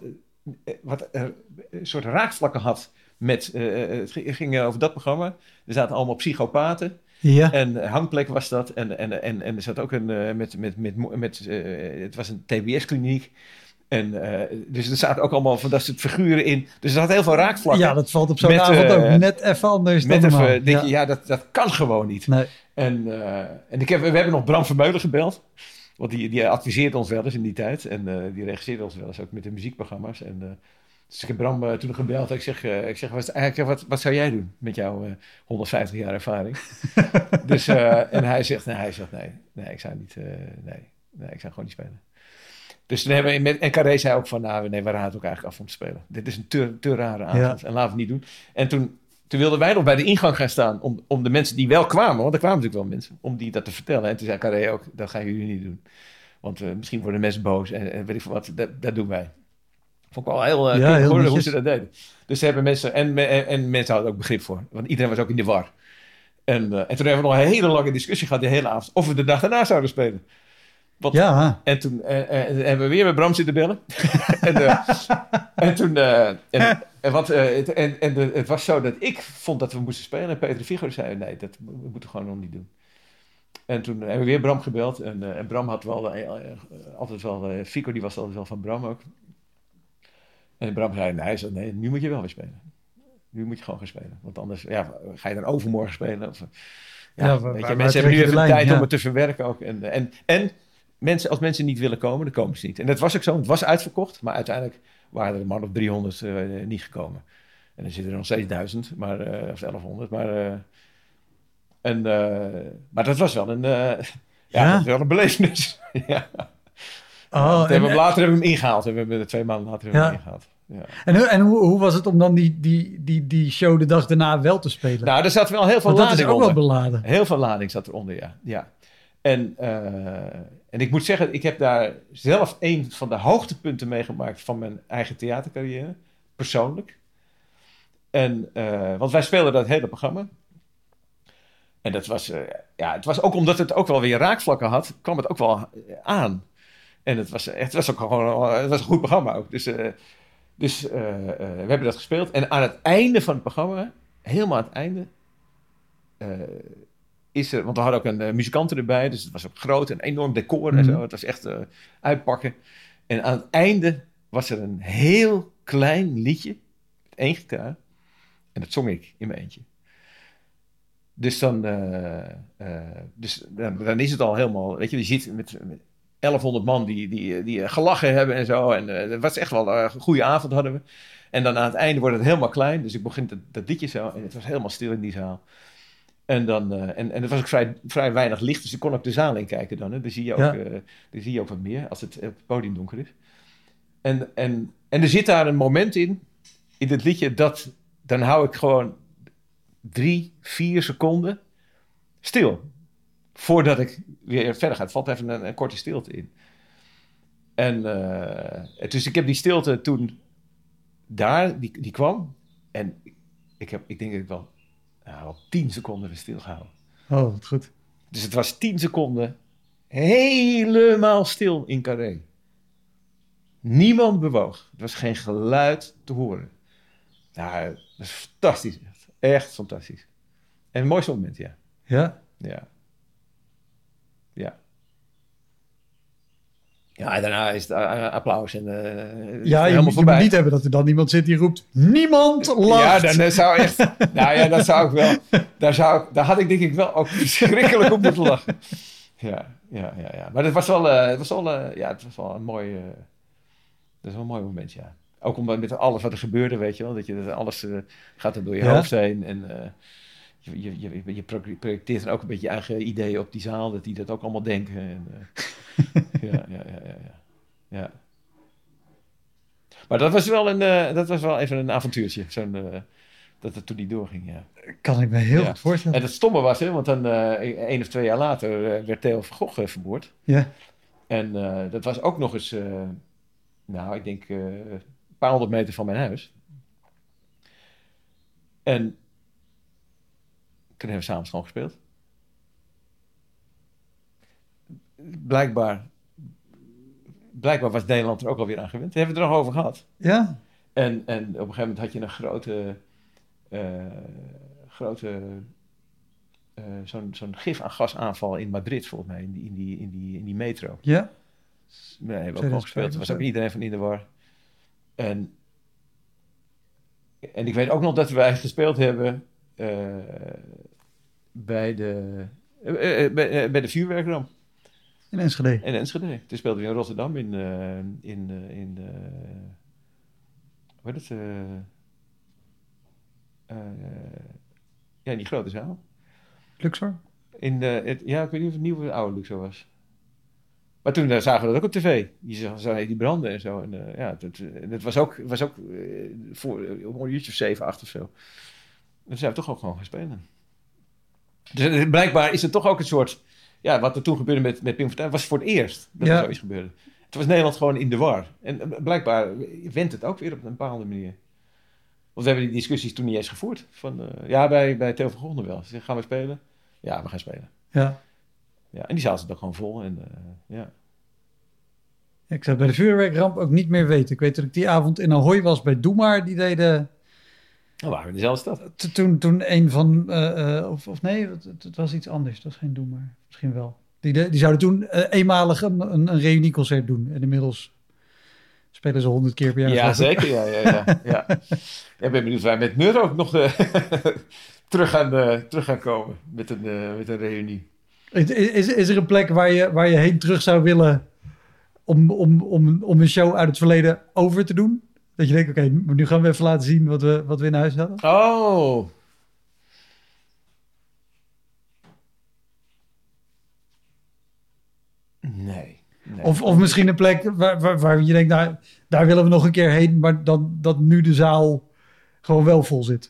S2: wat een soort raakvlakken had met... Uh, het ging over dat programma. Er zaten allemaal psychopaten.
S1: Ja.
S2: En hangplek was dat. En, en, en, en er zat ook een... Met, met, met, met, het was een TBS-kliniek. En uh, dus er zaten ook allemaal van dat soort figuren in. Dus er had heel veel raakvlakken.
S1: Ja, dat valt op zo'n uh, avond ook net even anders
S2: met
S1: dan
S2: even, denk je, ja, dat, dat kan gewoon niet.
S1: Nee.
S2: En, uh, en ik heb, we hebben nog Bram Vermeulen gebeld. Want die, die adviseert ons wel eens in die tijd. En die regisseerde ons wel eens ook met de muziekprogramma's. En dus ik heb Bram toen gebeld. Ik zeg, ik zeg, wat, eigenlijk, wat, wat zou jij doen met jouw 150 jaar ervaring? dus, en hij zegt, nee, hij zegt, nee, nee, ik zou niet, nee, nee, ik zou gewoon niet spelen. Dus toen hebben we met, en Carré zei ook van, nou nee, we raden ook eigenlijk af om te spelen. Dit is een te, te rare avond ja. en laten we het niet doen. En toen, toen wilden wij nog bij de ingang gaan staan om, om de mensen die wel kwamen, want er kwamen natuurlijk wel mensen, om die dat te vertellen. En toen zei Carré ook, dat gaan jullie niet doen. Want misschien worden mensen boos en, en weet ik veel wat, dat, dat doen wij. Vond ik wel heel, uh,
S1: ja, heel
S2: horen hoe ze dat deden. Dus ze hebben mensen, en, en, en mensen hadden ook begrip voor, want iedereen was ook in de war. En, uh, en toen hebben we nog een hele lange discussie gehad de hele avond, of we de dag daarna zouden spelen.
S1: Wat, ja.
S2: En toen uh, uh, hebben we weer met Bram zitten bellen. en, uh, en toen. en, en, wat, het, en, en de, het was zo dat ik vond dat we moesten spelen. En Peter Figo zei: nee, dat we moeten gewoon nog niet doen. En toen hebben we weer Bram gebeld. En, en Bram had wel altijd wel. Fico die was altijd wel van Bram ook. En Bram zei: nee, zei, nee, nu moet je wel weer spelen. Nu moet je gewoon gaan spelen. Want anders ja, ga je dan overmorgen spelen. Of, ja, ja weet je, mensen hebben nu even lijn, tijd ja. om het te verwerken ook. En, en, en mensen, als mensen niet willen komen, dan komen ze niet. En dat was ook zo, het was uitverkocht, maar uiteindelijk waren er een man of 300 uh, niet gekomen. En dan zitten er nog steeds 1000, maar, uh, of 1100. Maar, uh, en, maar dat was wel een, ja, ja? Dat was wel een belevenis. ja. Oh, en, hebben we, later hebben we hem ingehaald. We hebben twee maanden later hebben we hem ingehaald. Ja.
S1: En, en hoe, hoe, was het om dan die, die, die, die show de dag daarna wel te spelen?
S2: Nou, er zat wel heel veel lading
S1: dat is ook
S2: onder.
S1: wel beladen.
S2: Heel veel lading zat eronder, ja. ja. En, uh, en ik moet zeggen, ik heb daar zelf een van de hoogtepunten meegemaakt van mijn eigen theatercarrière, persoonlijk. En, uh, want wij speelden dat hele programma. En dat was, uh, ja, het was ook omdat het ook wel weer raakvlakken had, kwam het ook wel aan. En het was, het was ook gewoon het was een goed programma ook. Dus, dus we hebben dat gespeeld. En aan het einde van het programma, helemaal aan het einde, is er, want we hadden ook een uh, muzikant erbij, dus het was ook groot, een enorm decor en mm -hmm. zo. Het was echt uitpakken. En aan het einde was er een heel klein liedje, met één gitaar, en dat zong ik in mijn eentje. Dus dan, uh, dus dan, dan, is het al helemaal, weet je, je ziet met, met 1100 man die, die, die gelachen hebben en zo. En het was echt wel een goede avond hadden we. En dan aan het einde wordt het helemaal klein, dus ik begin dat, dat liedje zo en het was helemaal stil in die zaal. En, dan, uh, en, en er was ook vrij, vrij weinig licht, dus ik kon ook de zaal in kijken dan. Hè. Dan, zie je ook, ja. uh, dan zie je ook wat meer als het op het podium donker is. En, en, en er zit daar een moment in, in dit liedje, dat dan hou ik gewoon drie, vier seconden stil. Voordat ik weer verder ga. Het valt even een, een korte stilte in. En uh, dus ik heb die stilte toen daar, die, die kwam. En ik, heb, ik denk dat ik wel nou, al 10 seconden weer stilgehouden.
S1: Oh, wat goed.
S2: Dus het was 10 seconden helemaal stil in Carré. Niemand bewoog. Er was geen geluid te horen. Nou, dat is fantastisch. Echt, fantastisch. En het mooiste moment. Ja.
S1: Ja.
S2: Ja. Ja, en daarna is het eh, applaus en eh,
S1: Ja, je, moet- je moet niet hebben dat er dan iemand zit die roept... Niemand lacht!
S2: Ja, dan eh, zou echt... nou ja, dat zou ik wel... Daar, zou daar had ik denk ik wel ook verschrikkelijk op moeten lachen. Ja, ja, ja. ja. Maar het was wel, eh, het was wel, eh, ja, het was wel een mooi... eh, dat is wel een mooi moment, ja. Ook omdat met alles wat er gebeurde, weet je wel. Dat je dat alles eh, gaat er door je
S1: Ja.
S2: hoofd heen. En eh, je, je, je, je pro- projecteert dan ook een beetje je eigen ideeën op die zaal. Dat die dat ook allemaal denken. En, eh, ja, ja, ja, ja, ja. ja. Maar dat was wel, een, eh, dat was wel even een avontuurtje. Zo'n, eh, dat het toen niet doorging, ja.
S1: Kan ik me heel
S2: Ja.
S1: goed voorstellen.
S2: En het stomme was, hè, want dan eh één of twee jaar later eh, werd Theo van Gogh eh, vermoord.
S1: Ja.
S2: En eh, dat was ook nog eens, eh, nou, ik denk eh, een paar honderd meter van mijn huis. En toen hebben we samen gewoon gespeeld. Blijkbaar, blijkbaar was Nederland er ook alweer aan gewend. Daar hebben we het er nog over gehad.
S1: Ja?
S2: En, en op een gegeven moment had je een grote, eh, grote eh, zo'n zo'n gif aan gasaanval in Madrid, volgens mij, in die, in die, in die, in die metro.
S1: Ja?
S2: Nee, hebben we ook al gespeeld. Er was ook iedereen van in de war. En, en ik weet ook nog dat wij gespeeld hebben bij, de, eh, eh, bij, eh, bij de vuurwerkramp
S1: In Enschede.
S2: in Enschede. Toen speelden we in Rotterdam in, eh, in, eh, in eh, hoe heet het? eh, eh, ja, in die grote zaal.
S1: Luxor?
S2: In, eh, het, ja, ik weet niet of het nieuwe of oude Luxor was. Maar toen eh, zagen we dat ook op tv. Je zag, die branden en zo. En eh, ja, dat, eh, dat was ook, was ook eh, voor eh, om een uurtje of zeven, acht of zo. Toen zijn we toch ook gewoon gaan spelen. Dus eh, blijkbaar is het toch ook een soort... Ja, wat er toen gebeurde met, met Pim Fortuyn was voor het eerst dat
S1: Ja.
S2: er zoiets gebeurde. Toen was Nederland gewoon in de war. En eh, blijkbaar wendt het ook weer op een bepaalde manier. Want we hebben die discussies toen niet eens gevoerd. Van, eh, ja, bij, bij Theo van Gogh wel. Ze gaan we spelen? Ja, we gaan spelen.
S1: Ja.
S2: Ja, en die zaal zit ook gewoon vol. En, ja.
S1: Ik zou het bij de vuurwerkramp ook niet meer weten. Ik weet dat ik die avond in Ahoy was bij Doemar. Die deden...
S2: Dan waren we in dezelfde stad.
S1: Toen, toen een van... eh, eh, of, of nee, het, was iets anders. Het was geen Doemar. Misschien wel. Die, die zouden toen eh, eenmalig een, een, een reunieconcert doen. En inmiddels spelen ze honderd keer per jaar.
S2: Ja, zeker. Ja, ja, ja. ja. Ik ben benieuwd of wij met Mur ook nog terug, gaan, terug gaan komen met een, met een reunie.
S1: Is, is, is er een plek waar je, waar je heen terug zou willen om, om, om, om een show uit het verleden over te doen? Dat je denkt, oké, nu gaan we even laten zien wat we, wat we in huis hadden.
S2: Oh. Nee. nee.
S1: Of, of misschien een plek waar, waar, waar je denkt, nou, daar willen we nog een keer heen, maar dan, dat nu de zaal gewoon wel vol zit.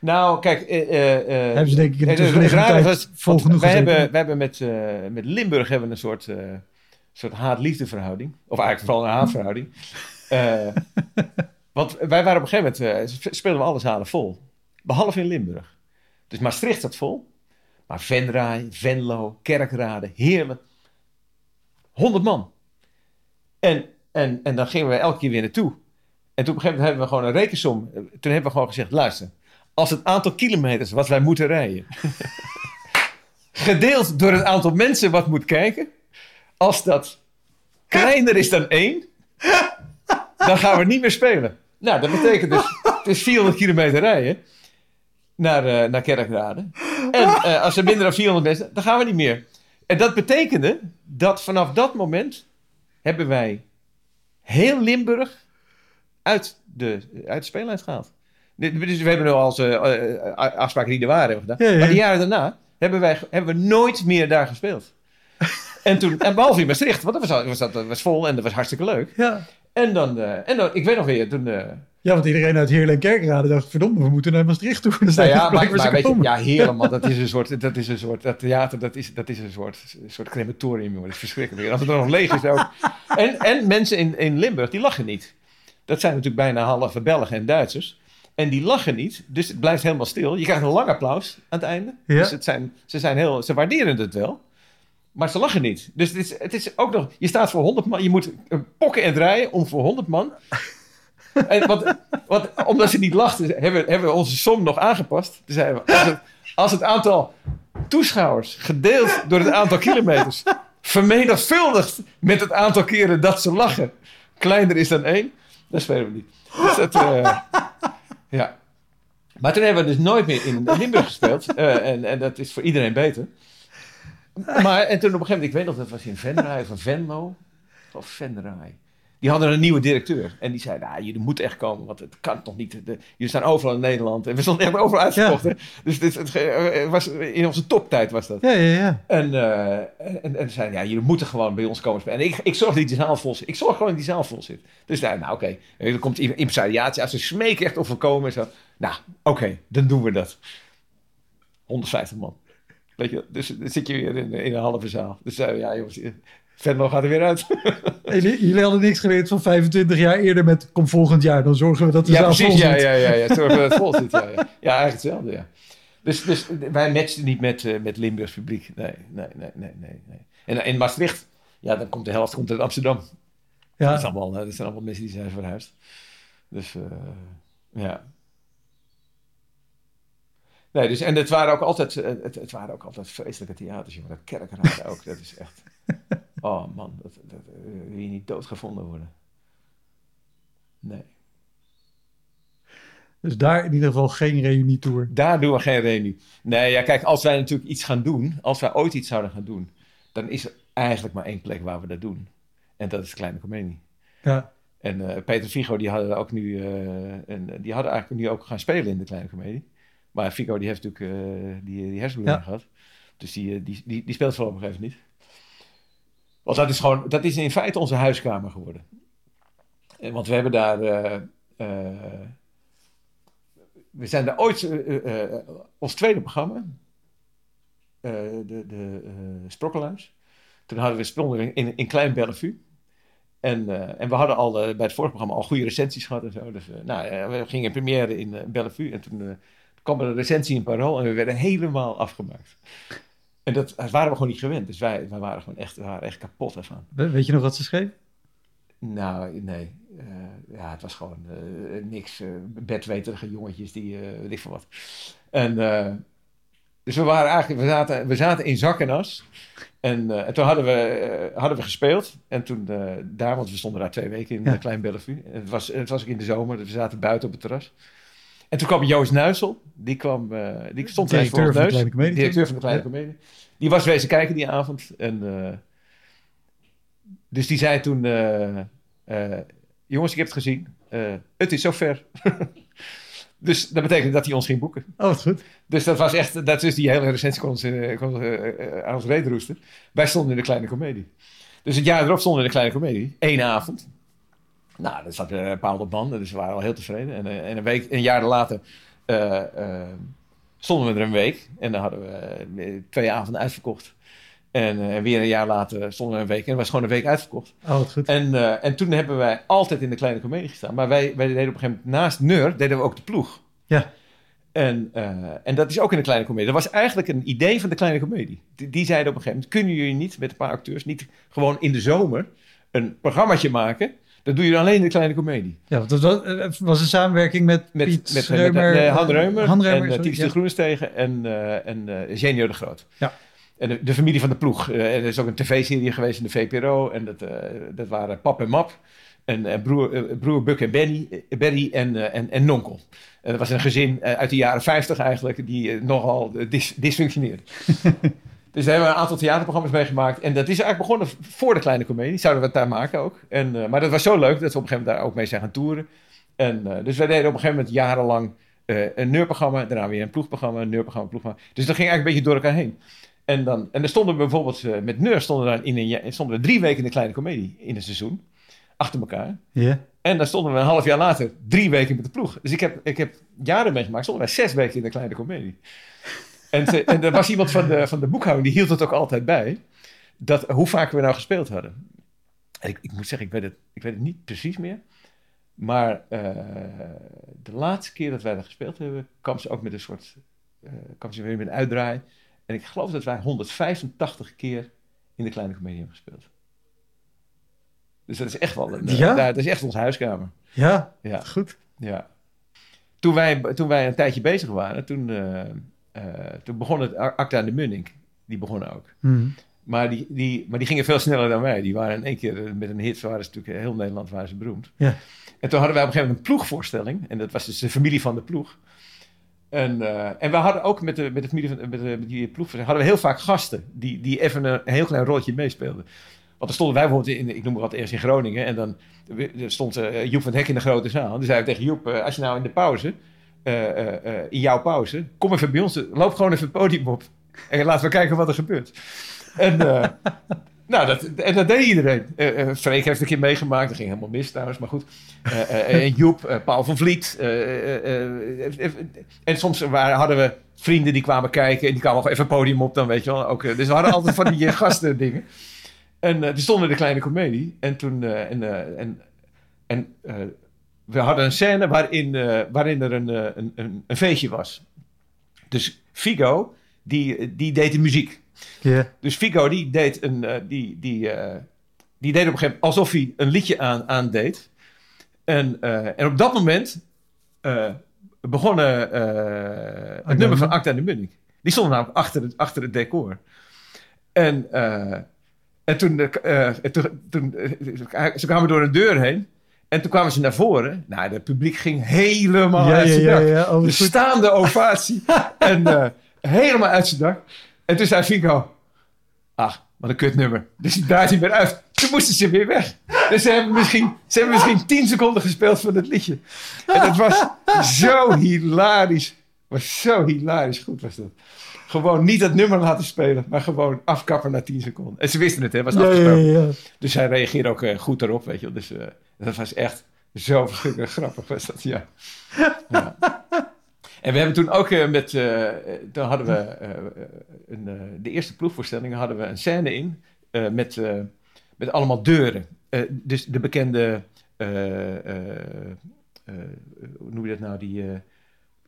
S2: Nou, kijk. eh, eh, eh,
S1: Hebben ze denk ik in de
S2: raar,
S1: tijd
S2: is-
S1: vol genoeg
S2: wij
S1: gezeten.
S2: hebben, wij hebben met, eh, met Limburg hebben we een soort, eh, soort haat-liefde verhouding. Of eigenlijk vooral een haatverhouding. Eh, want wij waren op een gegeven moment, eh, sp- speelden we alle zalen vol. Behalve in Limburg. Dus Maastricht zat vol. Maar Venray, Venlo, Kerkrade, Heerlen. 100 man. En, en, en dan gingen we elke keer weer naartoe. En toen op een gegeven moment hebben we gewoon een rekensom. Toen hebben we gewoon gezegd, luister. Als het aantal kilometers wat wij moeten rijden... gedeeld door het aantal mensen wat moet kijken... als dat kleiner is dan één... dan gaan we niet meer spelen. Nou, dat betekent dus... het is 400 kilometer rijden... naar, eh, naar Kerkrade. En eh, als er minder dan 400 mensen... dan gaan we niet meer. En dat betekende dat vanaf dat moment... hebben wij heel Limburg uit de, uit de speellijst gehaald. Dus we hebben nu al onze eh, afspraken die er waren hebben gedaan.
S1: Ja, ja.
S2: Maar de jaren daarna hebben, wij, hebben we nooit meer daar gespeeld. en toen, en behalve in Maastricht, want dat was, was, dat, dat was vol en dat was hartstikke leuk.
S1: Ja.
S2: En dan, eh, en dan ik weet nog weer, toen... eh,
S1: ja, want iedereen uit Heerlen en Kerkrade dacht, verdomme, we moeten naar Maastricht toe. Dus
S2: nou ja, maar, weet je, ja, man, dat is een soort, dat is een soort, dat theater, dat is, dat is een soort, een soort crematorium, jongen. Dat is verschrikkelijk. En als het er nog leeg is ook. En, en mensen in, in Limburg, die lachen niet. Dat zijn natuurlijk bijna halve Belgen en Duitsers. En die lachen niet, dus het blijft helemaal stil. Je krijgt een lang applaus aan het einde.
S1: Ja.
S2: Dus het zijn, ze, zijn heel, ze waarderen het wel. Maar ze lachen niet. Dus het is, het is ook nog... Je staat voor 100 man. Je moet pokken en draaien om voor 100 man... En omdat ze niet lachten, hebben, hebben we onze som nog aangepast. Toen zeiden we, als het, als het aantal toeschouwers gedeeld door het aantal kilometers... vermenigvuldigd met het aantal keren dat ze lachen... kleiner is dan één, dan spelen we niet. Dus dat, eh, ja. Maar toen hebben we dus nooit meer in Limburg gespeeld. Eh, en, en dat is voor iedereen beter. Maar en toen op een gegeven moment, ik weet nog, dat was in Venray of Venlo. Of Venray. Die hadden een nieuwe directeur. En die zei, nou, jullie moeten echt komen, want het kan toch niet. De, jullie staan overal in Nederland. En we stonden echt overal uitverkocht. Dus dit, het, eh, was, in onze toptijd was dat.
S1: Ja, ja, ja.
S2: En, eh, en, en, en zeiden, ja, jullie moeten gewoon bij ons komen spelen. En ik, ik zorg dat die zaal vol zit. Ik zorg gewoon dat die zaal vol zit. Dus daar, nou oké, er komt impresariatie. Als ze smeken echt of we komen en zo. Nou, oké, dan doen we dat. 150 man. Weet je, dus dan zit je weer in, in een halve zaal. Dus we, ja jongens, Venlo gaat er weer uit.
S1: En jullie, hadden niks geleerd van 25 jaar eerder met kom volgend jaar. Dan zorgen we dat de
S2: ja,
S1: zaal vol
S2: precies. Ja,
S1: zit.
S2: ja, ja, ja. Zorg dat het vol zit. Ja, ja. ja eigenlijk hetzelfde, ja. Dus, dus wij matchten niet met, eh, met Limburgs publiek. Nee, nee, nee, nee, nee. nee. En in Maastricht, ja, dan komt de helft komt uit Amsterdam. Dat, is
S1: Ja,
S2: allemaal, eh, dat zijn allemaal mensen die zijn verhuisd. Dus, eh, ja. Nee, dus, en het waren ook altijd, eh, het, het waren ook altijd vreselijke theaters, jongen. Dat kerkraden ook, dat is echt... Oh man, dat, dat, eh, wil je niet doodgevonden worden. Nee.
S1: dus daar in ieder geval geen reunietour.
S2: Daar doen we geen reunie. Nee, ja, kijk, als wij natuurlijk iets gaan doen, als wij ooit iets zouden gaan doen, dan is er eigenlijk maar één plek waar we dat doen. En dat is Kleine Comedie.
S1: Ja,
S2: En eh, Peter Figo, die hadden ook nu, een, die hadden eigenlijk nu ook gaan spelen in de Kleine Comedie. Maar Figo, die heeft natuurlijk eh, die, die hersenbloeding gehad. Dus die, eh, die, die, die speelt voorlopig even niet. Want dat is gewoon, dat is in feite onze huiskamer geworden. En Want we hebben daar, eh, eh, we zijn daar ooit, eh, eh, ons tweede programma, eh, de, de eh. Toen hadden we speelden in, in Klein Bellevue. En, eh, en we hadden al eh, bij het vorige programma al goede recensies gehad en zo. Dus eh, nou, eh, we gingen in première in eh, Bellevue. En toen eh, kwam er een recensie in Parool en we werden helemaal afgemaakt. En dat, waren we gewoon niet gewend. Dus wij, wij waren gewoon echt, waren echt kapot ervan.
S1: We- weet je nog wat ze schreef?
S2: Nou, nee. Eh, ja, het was gewoon eh, niks. eh bedweterige jongetjes die, weet ik veel wat. En, dus we waren eigenlijk, we zaten, we zaten in zak en as. En, en toen hadden we, hadden we gespeeld. En toen daar, want we stonden daar twee weken in
S1: Ja.
S2: ja. Klein Bellevue. En het was, het was ook in de zomer, dus we zaten buiten op het terras. En toen kwam Joost Nuisel. Die, kwam, eh, die stond ineens voor ons
S1: van de
S2: neus.
S1: Kleine
S2: Directeur van de Kleine. Comedie. Die was wezen kijken die avond. En, eh, dus die zei toen... eh, jongens, ik heb het gezien. Het is zover. dus dat betekende dat hij ons ging boeken.
S1: Oh, wat goed.
S2: Dus dat was echt... Dat is die hele recensie kon ons, kon ons, aan ons reet roesten. Wij stonden in de Kleine Comedie. Dus het jaar erop stonden we in de Kleine Comedie. Eén avond. Nou, er zat een paar honderd man. Dus we waren al heel tevreden. En, eh, en een, week, een jaar later... eh, eh, stonden we er een week. En dan hadden we twee avonden uitverkocht. En weer een jaar later stonden we een week. En was gewoon een week uitverkocht.
S1: Oh, wat goed.
S2: En, en toen hebben wij altijd in de kleine comedie gestaan. Maar wij, wij deden op een gegeven moment naast Neur, deden we ook de ploeg.
S1: Ja.
S2: En, en dat is ook in de kleine comedie. Dat was eigenlijk een idee van de kleine comedie. Die, die zeiden op een gegeven moment, kunnen jullie niet met een paar acteurs, niet gewoon in de zomer een programmaatje maken? Dat doe je alleen in de kleine comedie.
S1: Ja, want dat was, was een samenwerking met,
S2: Met,
S1: Piet
S2: met,
S1: Reumer.
S2: met, eh, Han Reumer,
S1: Han Reumer,
S2: en uh,
S1: sorry, ja.
S2: de Groenstegen en, eh en eh Genio de Groot.
S1: Ja.
S2: En de, de familie van de ploeg. Eh, er is ook een tv-serie geweest in de VPRO. En dat, eh, dat waren Pap en Map. En eh, broer, eh, broer Buck en Benny, eh, Berry en, eh, en, en Nonkel. En dat was een gezin eh, uit de jaren 50 eigenlijk, die eh, nogal eh, dis, dysfunctioneerde. dus daar hebben we een aantal theaterprogramma's meegemaakt. En dat is eigenlijk begonnen voor de kleine comedie. Zouden we het daar maken ook. En, eh, maar dat was zo leuk dat we op een gegeven moment daar ook mee zijn gaan toeren. En, eh, dus wij deden op een gegeven moment jarenlang eh, een neurprogramma. Daarna weer een ploegprogramma, een neurprogramma, een ploegprogramma. Dus dat ging eigenlijk een beetje door elkaar heen. En dan, en dan stonden we bijvoorbeeld met Neur stonden in een, stonden we drie weken in de kleine comedie in een seizoen. Achter elkaar.
S1: Ja.
S2: En dan stonden we een half jaar later drie weken met de ploeg. Dus ik heb, ik heb jaren meegemaakt. Stonden wij zes weken in de kleine comedie. En, ze- en er was iemand van de, van de boekhouding, die hield het ook altijd bij. Dat, hoe vaak we nou gespeeld hadden. En ik, ik moet zeggen, ik weet, het, ik weet het niet precies meer. Maar eh, de laatste keer dat wij dat gespeeld hebben, kwam ze ook met een soort, eh kwam ze weer met een uitdraai. En ik geloof dat wij 185 keer in de kleine comedie hebben gespeeld. Dus dat is echt wel een, eh,
S1: Ja?
S2: daar- dat is echt onze huiskamer.
S1: Ja,
S2: Ja.
S1: goed.
S2: Ja. Toen wij, toen wij een tijdje bezig waren, toen, toen begon het Acta en de Munnik. Die begonnen ook.
S1: Mhm.
S2: Maar die, die, maar die gingen veel sneller dan wij. Die waren in één keer eh, met een hit, waren ze natuurlijk heel Nederland waren ze beroemd.
S1: Ja.
S2: En toen hadden wij op een gegeven moment een ploegvoorstelling. En dat was dus de familie van de ploeg. En, eh, en we hadden ook met, de, met, de familie van, met, de, met die ploegvoorstelling hadden we heel vaak gasten die, die even een, heel klein rolletje meespeelden. Want dan stonden wij bijvoorbeeld in, ik noem maar wat, eerst in Groningen. En dan stond eh, Joep van het Hek in de grote zaal. Dan zei we tegen Joep, eh, als je nou in de pauze, eh, eh, eh, in jouw pauze, kom even bij ons, loop gewoon even het podium op. En laten we kijken wat er gebeurt. En, eh, nou, dat, en dat deed iedereen. Eh eh, Freek heeft een keer meegemaakt. Dat ging helemaal mis trouwens, maar goed. Eh, eh, en Joep, eh, Paul van Vliet. eh, eh, eh, eh, en soms waren, hadden we vrienden die kwamen kijken. En die kwamen nog even het podium op dan, weet je wel. Ook, eh, dus we hadden altijd van die eh, gasten dingen. En eh toen stonden de kleine komedie. En toen... eh, en eh, en, en eh, we hadden een scène waarin, eh, waarin er een, eh, een, een, een feestje was. Dus Figo, die, die deed de muziek.
S1: Ja.
S2: Dus Figo die deed, een, eh, die, die, die deed op een gegeven moment alsof hij een liedje aan, aandeed. En, eh, en op dat moment begonnen het nummer van Acta en de Munnik. Die stond namelijk achter het, achter het decor. En, en toen, toen, toen ze kwamen door een deur heen. En toen kwamen ze naar voren. Nou, het publiek ging helemaal
S1: Ja,
S2: uit zijn
S1: ja,
S2: dak.
S1: ja. Oh,
S2: De
S1: goed.
S2: staande ovatie. en eh, helemaal uit zijn dak. En toen zei Fico... Ach, wat een kutnummer. Dus die draait hij weer uit. Toen moesten ze weer weg. Dus ze hebben misschien, ze hebben misschien tien seconden gespeeld van het liedje. En het was zo hilarisch. was zo hilarisch goed was dat. Gewoon niet dat nummer laten spelen, maar gewoon afkappen na tien seconden. En ze wisten het, hè, was afgesproken. Dus hij reageerde ook eh, goed erop, weet je wel. Dus eh, dat was echt zo verschrikkelijk grappig, was dat, ja. ja. En we hebben toen ook eh, met, eh, toen hadden we, eh, een, de eerste ploegvoorstelling hadden we een scène in met, met allemaal deuren. Dus de bekende, hoe noem je dat nou, die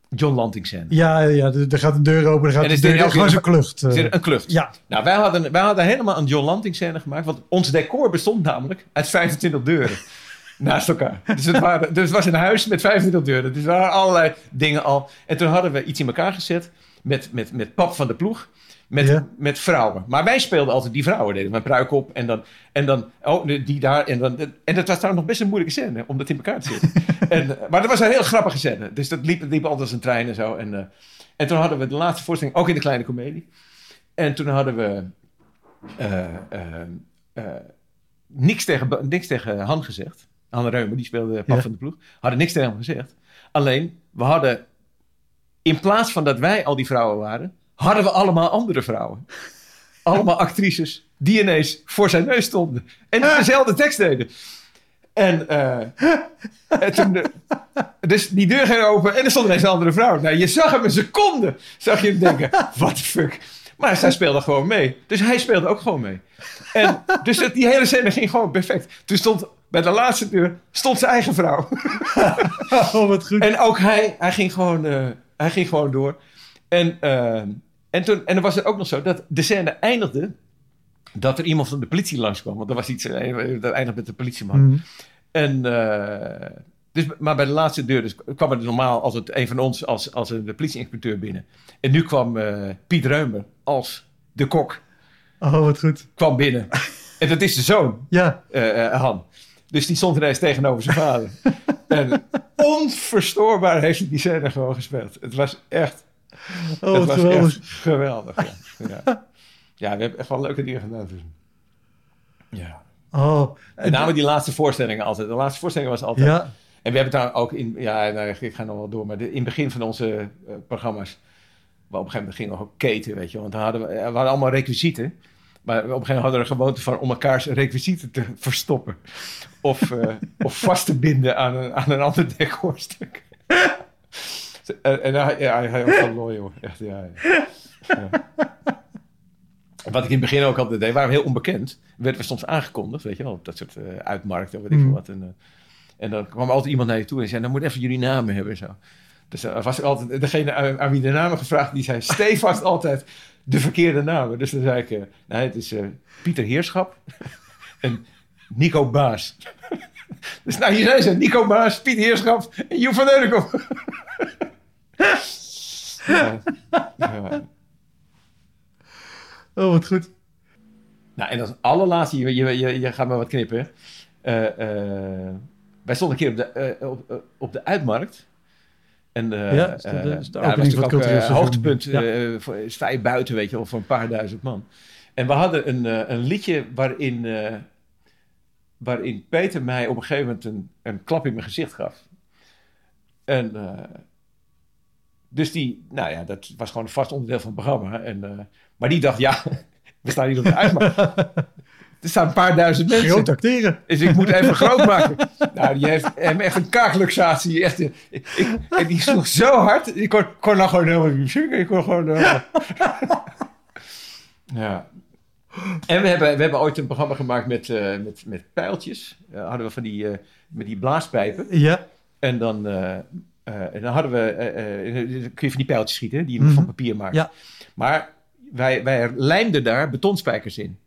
S2: John Lanting scène.
S1: Ja, ja, er gaat een deur open, er gaat
S2: En
S1: de deur
S2: ook
S1: gewoon zo'n klucht.
S2: Is Een klucht.
S1: Ja,
S2: Nou, wij hadden, wij hadden helemaal een John Lanting scène gemaakt. Want ons decor bestond namelijk uit 25 deuren. Naast elkaar. Dus het, waren, dus het was een huis met 25 deuren. Dus er waren allerlei dingen al. En toen hadden we iets in elkaar gezet. Met, met, met pap van de ploeg. Met,
S1: Ja.
S2: met vrouwen. Maar wij speelden altijd die vrouwen. Deden een pruik op. En dan, en dan oh, die daar. En, dan, en dat was trouwens nog best een moeilijke scène. Om dat in elkaar te zetten. en, eh, maar dat was een heel grappige scène. Dus dat liep, liep altijd als een trein en zo. En, eh, en toen hadden we de laatste voorstelling ook in de kleine komedie. En toen hadden we eh, niks, tegen, niks tegen Han gezegd. Han Reumer, die speelde pap
S1: Ja.
S2: van de ploeg. Hadden niks tegen hem gezegd. Alleen, we hadden... In plaats van dat wij al die vrouwen waren... hadden we allemaal andere vrouwen. Allemaal actrices die ineens voor zijn neus stonden. En dezelfde tekst deden. En, eh, en toen, dus die deur ging open en er stond ineens een andere vrouw. Nou, je zag hem een seconde, zag je hem denken, what the fuck. Maar zij speelde gewoon mee. Dus hij speelde ook gewoon mee. En dus die hele scène ging gewoon perfect. Toen stond bij de laatste deur, stond zijn eigen vrouw.
S1: oh, wat goed.
S2: En ook hij, hij ging gewoon, eh, hij ging gewoon door. En, eh, en, toen, en dan was het ook nog zo dat de scène eindigde dat er iemand van de politie langskwam. Want er was iets, eh, dat eindigde met de politieman.
S1: Mhm.
S2: En, dus, maar bij de laatste deur dus kwam er normaal altijd een van ons als, als een de politieinspecteur binnen. En nu kwam Piet Reumer als de kok
S1: Oh, wat goed.
S2: kwam binnen. en dat is de zoon,
S1: Ja,
S2: Han. Dus die stond ineens tegenover zijn vader. en onverstoorbaar heeft hij die scène gewoon gespeeld. Het was echt,
S1: oh,
S2: het was
S1: geweldig.
S2: echt geweldig. Ja. Ja. ja, we hebben echt wel leuke dingen gedaan. Dus. Ja.
S1: Oh,
S2: Met name die laatste voorstellingen altijd. De laatste voorstelling was altijd...
S1: ja.
S2: En we hebben daar ook in, ja, nou, ik ga nog wel door, maar de, in het begin van onze eh, programma's, waar op een gegeven moment gingen we ook keten, weet je, want dan hadden we, waren allemaal requisieten, maar op een gegeven moment hadden we een gewoonte van om elkaars requisieten te verstoppen of, eh, of vast te binden aan een, aan een ander decorstuk. en en hij, ja, hij was wel mooi. Echt, ja. ja. Ja. Wat ik in het begin ook altijd deed, waren we heel onbekend. Werden we soms aangekondigd, weet je wel, op dat soort eh, uitmarkten, weet ik veel
S1: Mhm.
S2: wat. En, eh, En dan kwam altijd iemand naar je toe en zei, dan moet even jullie namen hebben en zo. Dus was altijd degene aan, aan wie de namen gevraagd, die zei stevast altijd de verkeerde namen. Dus dan zei ik, uh, nou, het is uh, Pieter Heerschap en Nico Baas. dus nou, hier zijn ze, Nico Baas, Pieter Heerschap en Joep van ja. ja.
S1: Oh, wat goed.
S2: Nou, en als allerlaatste, je, je, je, je gaat maar wat knippen. Uh, wij stonden een keer op de, op, op de uitmarkt. En uh, ja, de, ja, was natuurlijk ook uh, hoogtepunt. Ja. voor, sta je buiten, weet je wel, voor een paar duizend man. En we hadden een, een liedje waarin, waarin Peter mij op een gegeven moment een, een klap in mijn gezicht gaf. En dus die, nou ja, dat was gewoon een vast onderdeel van het programma. En, maar die dacht, ja, we staan hier op de uitmarkt. Er staan een paar duizend mensen.
S1: Groot acteren.
S2: Dus ik moet even groot maken. Nou, die heeft hem echt een kaakluxatie. Echt, ik, en die sloeg zo hard. Ik kon, kon nou gewoon helemaal niet. Ik kon gewoon... Uh, ja. En we hebben, we hebben ooit een programma gemaakt met, uh, met, met pijltjes. Uh, hadden we van die, uh, met die blaaspijpen.
S1: Ja.
S2: En dan, en dan hadden we... kun je van die pijltjes schieten, die je mm -hmm. van papier maakt.
S1: Ja.
S2: Maar wij, wij lijmden daar betonspijkers in.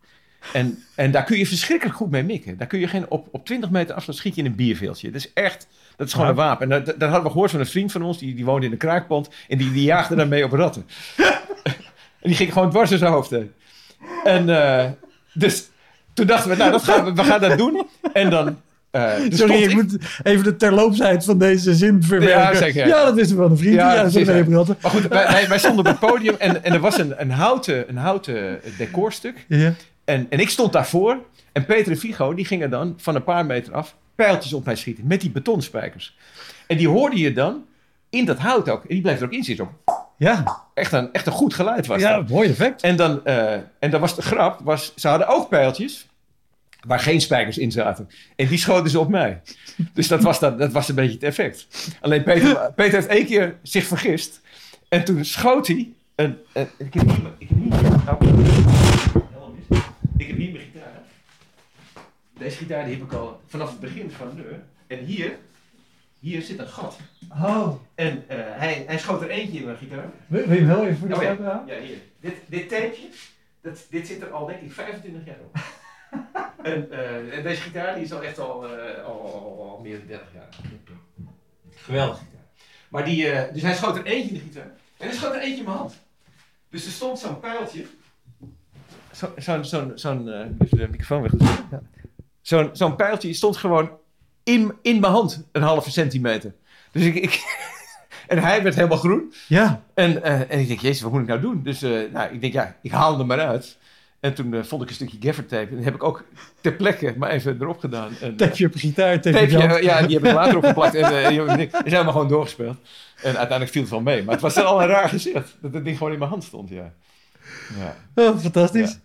S2: En, en daar kun je verschrikkelijk goed mee mikken. Daar kun je geen, op, op 20 meter afstand schiet je in een bierveeltje. Dat is echt, dat is gewoon een wapen. En dat, dat hadden we gehoord van een vriend van ons, die, die woonde in een kraakpand. En die, die jaagde daarmee op ratten. en die ging gewoon dwars in zijn hoofd heen. En uh, dus toen dachten we, nou, dat gaan we, we gaan dat doen. En dan... Uh,
S1: dus Sorry, ik, ik, moet even de terloopsheid van deze zin verwerken. Ja, zeker. Ja, dat wisten we van een vriend. Ja, ja, precies, ja.
S2: Maar goed, wij, wij, stonden op het podium en, en er was een, een, houten, een houten decorstuk.
S1: Ja.
S2: En, en ik stond daarvoor. En Peter en Figo, die gingen dan van een paar meter af pijltjes op mij schieten. Met die betonspijkers. En die hoorde je dan in dat hout ook. En die bleef er ook in zitten.
S1: Ja.
S2: Echt een, echt een goed geluid was
S1: ja,
S2: dat.
S1: mooi effect.
S2: En dan, uh, en dan was de grap, was, ze hadden ook pijltjes waar geen spijkers in zaten. En die schoten ze op mij. Dus dat was, dat, dat was een beetje het effect. Alleen Peter, Peter heeft één keer zich vergist. En toen schoot hij een... een ik heb niet... Ik heb niet ik heb hier mijn gitaar. Deze gitaar die heb ik al vanaf het begin van de En hier, hier zit een gat.
S1: Oh.
S2: En uh, hij, hij schoot er eentje in mijn gitaar.
S1: Wil je hem heel even voor de
S2: oh, ja.
S1: camera?
S2: Ja, hier. Dit, dit tapeje, dat, dit zit er al denk ik 25 jaar op. en, uh, en, deze gitaar die is al echt al, uh, al, al, al, meer dan 30 jaar. Geweldig gitaar. Maar die, dus hij schoot er eentje in de gitaar. En hij schoot er eentje in mijn hand. Dus er stond zo'n pijltje zo'n, zo, zo, zo'n, uh, even de microfoon weg. Ja. Zo'n, zo'n pijltje stond gewoon in, in mijn hand, een halve centimeter. Dus ik, ik en hij werd helemaal groen.
S1: Ja.
S2: En, uh, en ik denk, jezus, wat moet ik nou doen? Dus uh, nou, ik denk, ja, ik haal hem maar uit. En toen uh, vond ik een stukje gaffer tape. En die heb ik ook ter plekke maar even erop gedaan. En,
S1: tape je op gitaar, tape,
S2: tape je, Ja, die heb ik later opgeplakt. En die zijn helemaal gewoon doorgespeeld. En uiteindelijk viel het wel mee. Maar het was al een raar gezicht. Dat het ding gewoon in mijn hand stond, ja.
S1: ja. Oh, fantastisch.
S2: Ja.